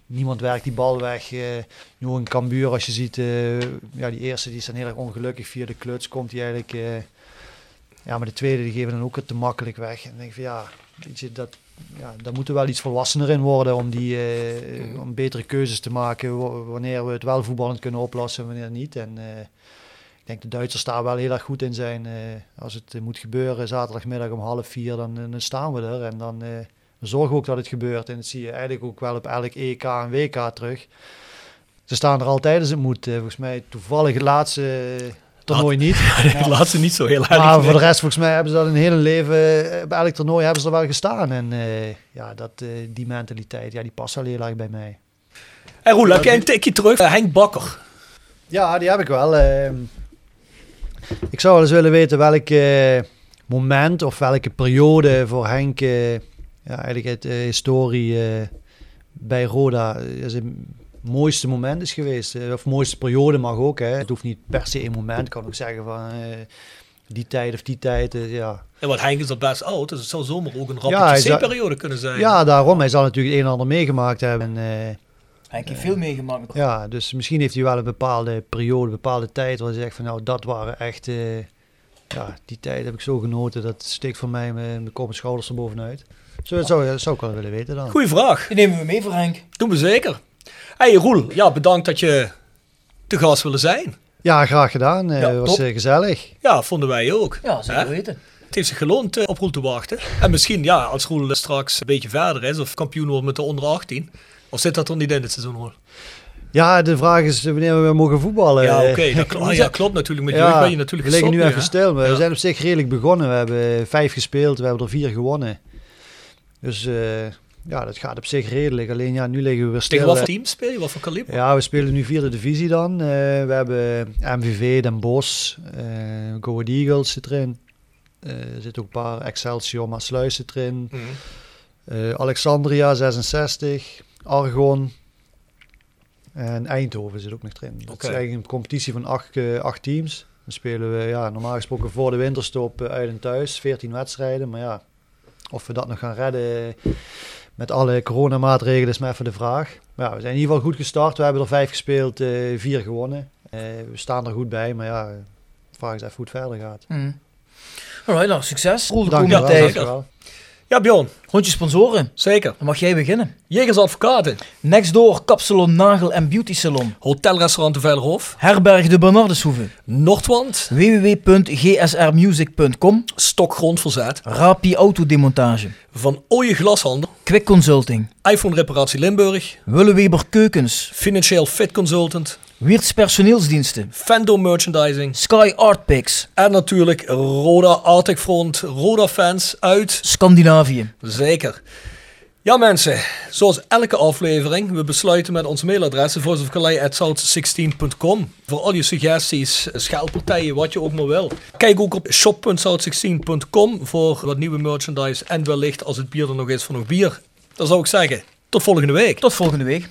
niemand werkt die bal weg. eh nu een Cambuur, als je ziet, eh, ja, die eerste die is dan heel erg ongelukkig. Via de kluts komt hij eigenlijk... eh, ja, maar de tweede die geven dan ook het te makkelijk weg. En dan denk ik van ja, dat, ja, daar moeten we wel iets volwassener in worden om, die, eh, om betere keuzes te maken wa- wanneer we het wel voetballend kunnen oplossen en wanneer niet. En eh, ik denk de Duitsers daar wel heel erg goed in zijn. Eh, als het eh, moet gebeuren zaterdagmiddag om half vier, dan, eh, dan staan we er. En eh, dan zorgen ook dat het gebeurt. En dat zie je eigenlijk ook wel op elk EK en WK terug. Ze staan er altijd als het moet. Eh, volgens mij toevallig het laatste eh, toernooi niet. de laatste niet zo heel erg. Maar voor de rest, volgens mij hebben ze dat een hele leven, eh, bij elk toernooi hebben ze er wel gestaan. En eh, ja, dat, eh, die mentaliteit, ja, die past wel heel erg bij mij. Hey Roel, heb jij een tikje terug? Eh, Henk Bakker. Ja, die heb ik wel. ehm. ik zou wel eens willen weten welk eh, moment of welke periode voor Henk, eh, ja, eigenlijk het eh, historie eh, bij Roda, eh, zijn mooiste moment is geweest. Of mooiste periode mag ook. Hè. Het hoeft niet per se een moment, ik kan ook zeggen van eh, die tijd of die tijd. ja. En wat Henk is al best oud, dus het zou zomaar ook een Ja, hij zou- rapportje-periode kunnen zijn. ja, daarom. Hij zal natuurlijk het een en ander meegemaakt hebben. En, eh, Henk heeft veel meegemaakt. Ja, dus misschien heeft hij wel een bepaalde periode, een bepaalde tijd waar hij zegt van nou, dat waren echt, eh, ja, die tijd heb ik zo genoten, dat steekt voor mij mijn, mijn kop en schouders er bovenuit. Zo, dat zou, ik wel willen weten dan. Goeie vraag. Die nemen we mee voor Henk. Doen we zeker. Hey Roel, ja, bedankt dat je te gast willen zijn. Ja, graag gedaan. Eh, Ja, Het was top. eh, gezellig. Ja, vonden wij ook. Ja, zeker weten. Het heeft zich geloond eh, op Roel te wachten. En misschien, ja, als Roel eh, straks een beetje verder is of kampioen wordt met de onder 18. Of zit dat er niet in dit seizoen, Roel? Ja, de vraag is wanneer we weer mogen voetballen. Ja, oké. Eh, dat kl- ah, ja, klopt natuurlijk. Met Ja, jeugd ben je natuurlijk we liggen nu even hè? stil. Ja. We zijn op zich redelijk begonnen. We hebben vijf gespeeld, we hebben er vier gewonnen. Dus eh, ja, dat gaat op zich redelijk. Alleen ja, nu liggen we weer stil. Tegen wat team speel je? Wat voor kaliber? Ja, we spelen nu vierde divisie dan. Eh, we hebben MVV, Den Bosch, eh Go Ahead Eagles zit erin. Eh, er zitten ook een paar Excelsior, Maasluis zit erin. Mhm. Alexandria 66, Argon en Eindhoven zit ook nog erin. Dat is eigenlijk een competitie van acht, acht teams. Dan spelen we ja, normaal gesproken voor de winterstop uit en thuis, 14 wedstrijden. Maar ja, of we dat nog gaan redden met alle coronamaatregelen is maar even de vraag. Maar ja, we zijn in ieder geval goed gestart. We hebben er vijf gespeeld, eh, vier gewonnen. Eh, we staan er goed bij, maar ja, de vraag is even hoe het verder gaat. Mm. Alright, nou, succes. Roel de Dank je komende wel, tijd. Ja, Bjorn. Rondje sponsoren. Zeker. Dan mag jij beginnen. Jegers Advocaten. Nextdoor, Kapsalon, Nagel en Beauty Salon. Hotelrestaurant de Veilerhof. Herberg de Bernardeshoeve. Noordwand. www.gsrmusic.com. Stokgrondverzet. Rapi Autodemontage. Van Ooije Glashandel. Quick Consulting. iPhone Reparatie Limburg. Willeweber Keukens. Financieel Fit Consultant. Wiertz Personeelsdiensten. Fendo Merchandising. Sky Art Picks. En natuurlijk Roda Arctic Front. Roda fans uit Scandinavië. Zeker. Ja mensen, zoals elke aflevering, we besluiten met ons mailadres voiceofcalais@south16.com voor al je suggesties, schaalpartijen, wat je ook maar wil. Kijk ook op shop.south16.com voor wat nieuwe merchandise en wellicht als het bier er nog is voor nog bier. Dan zou ik zeggen, tot volgende week. Tot volgende week.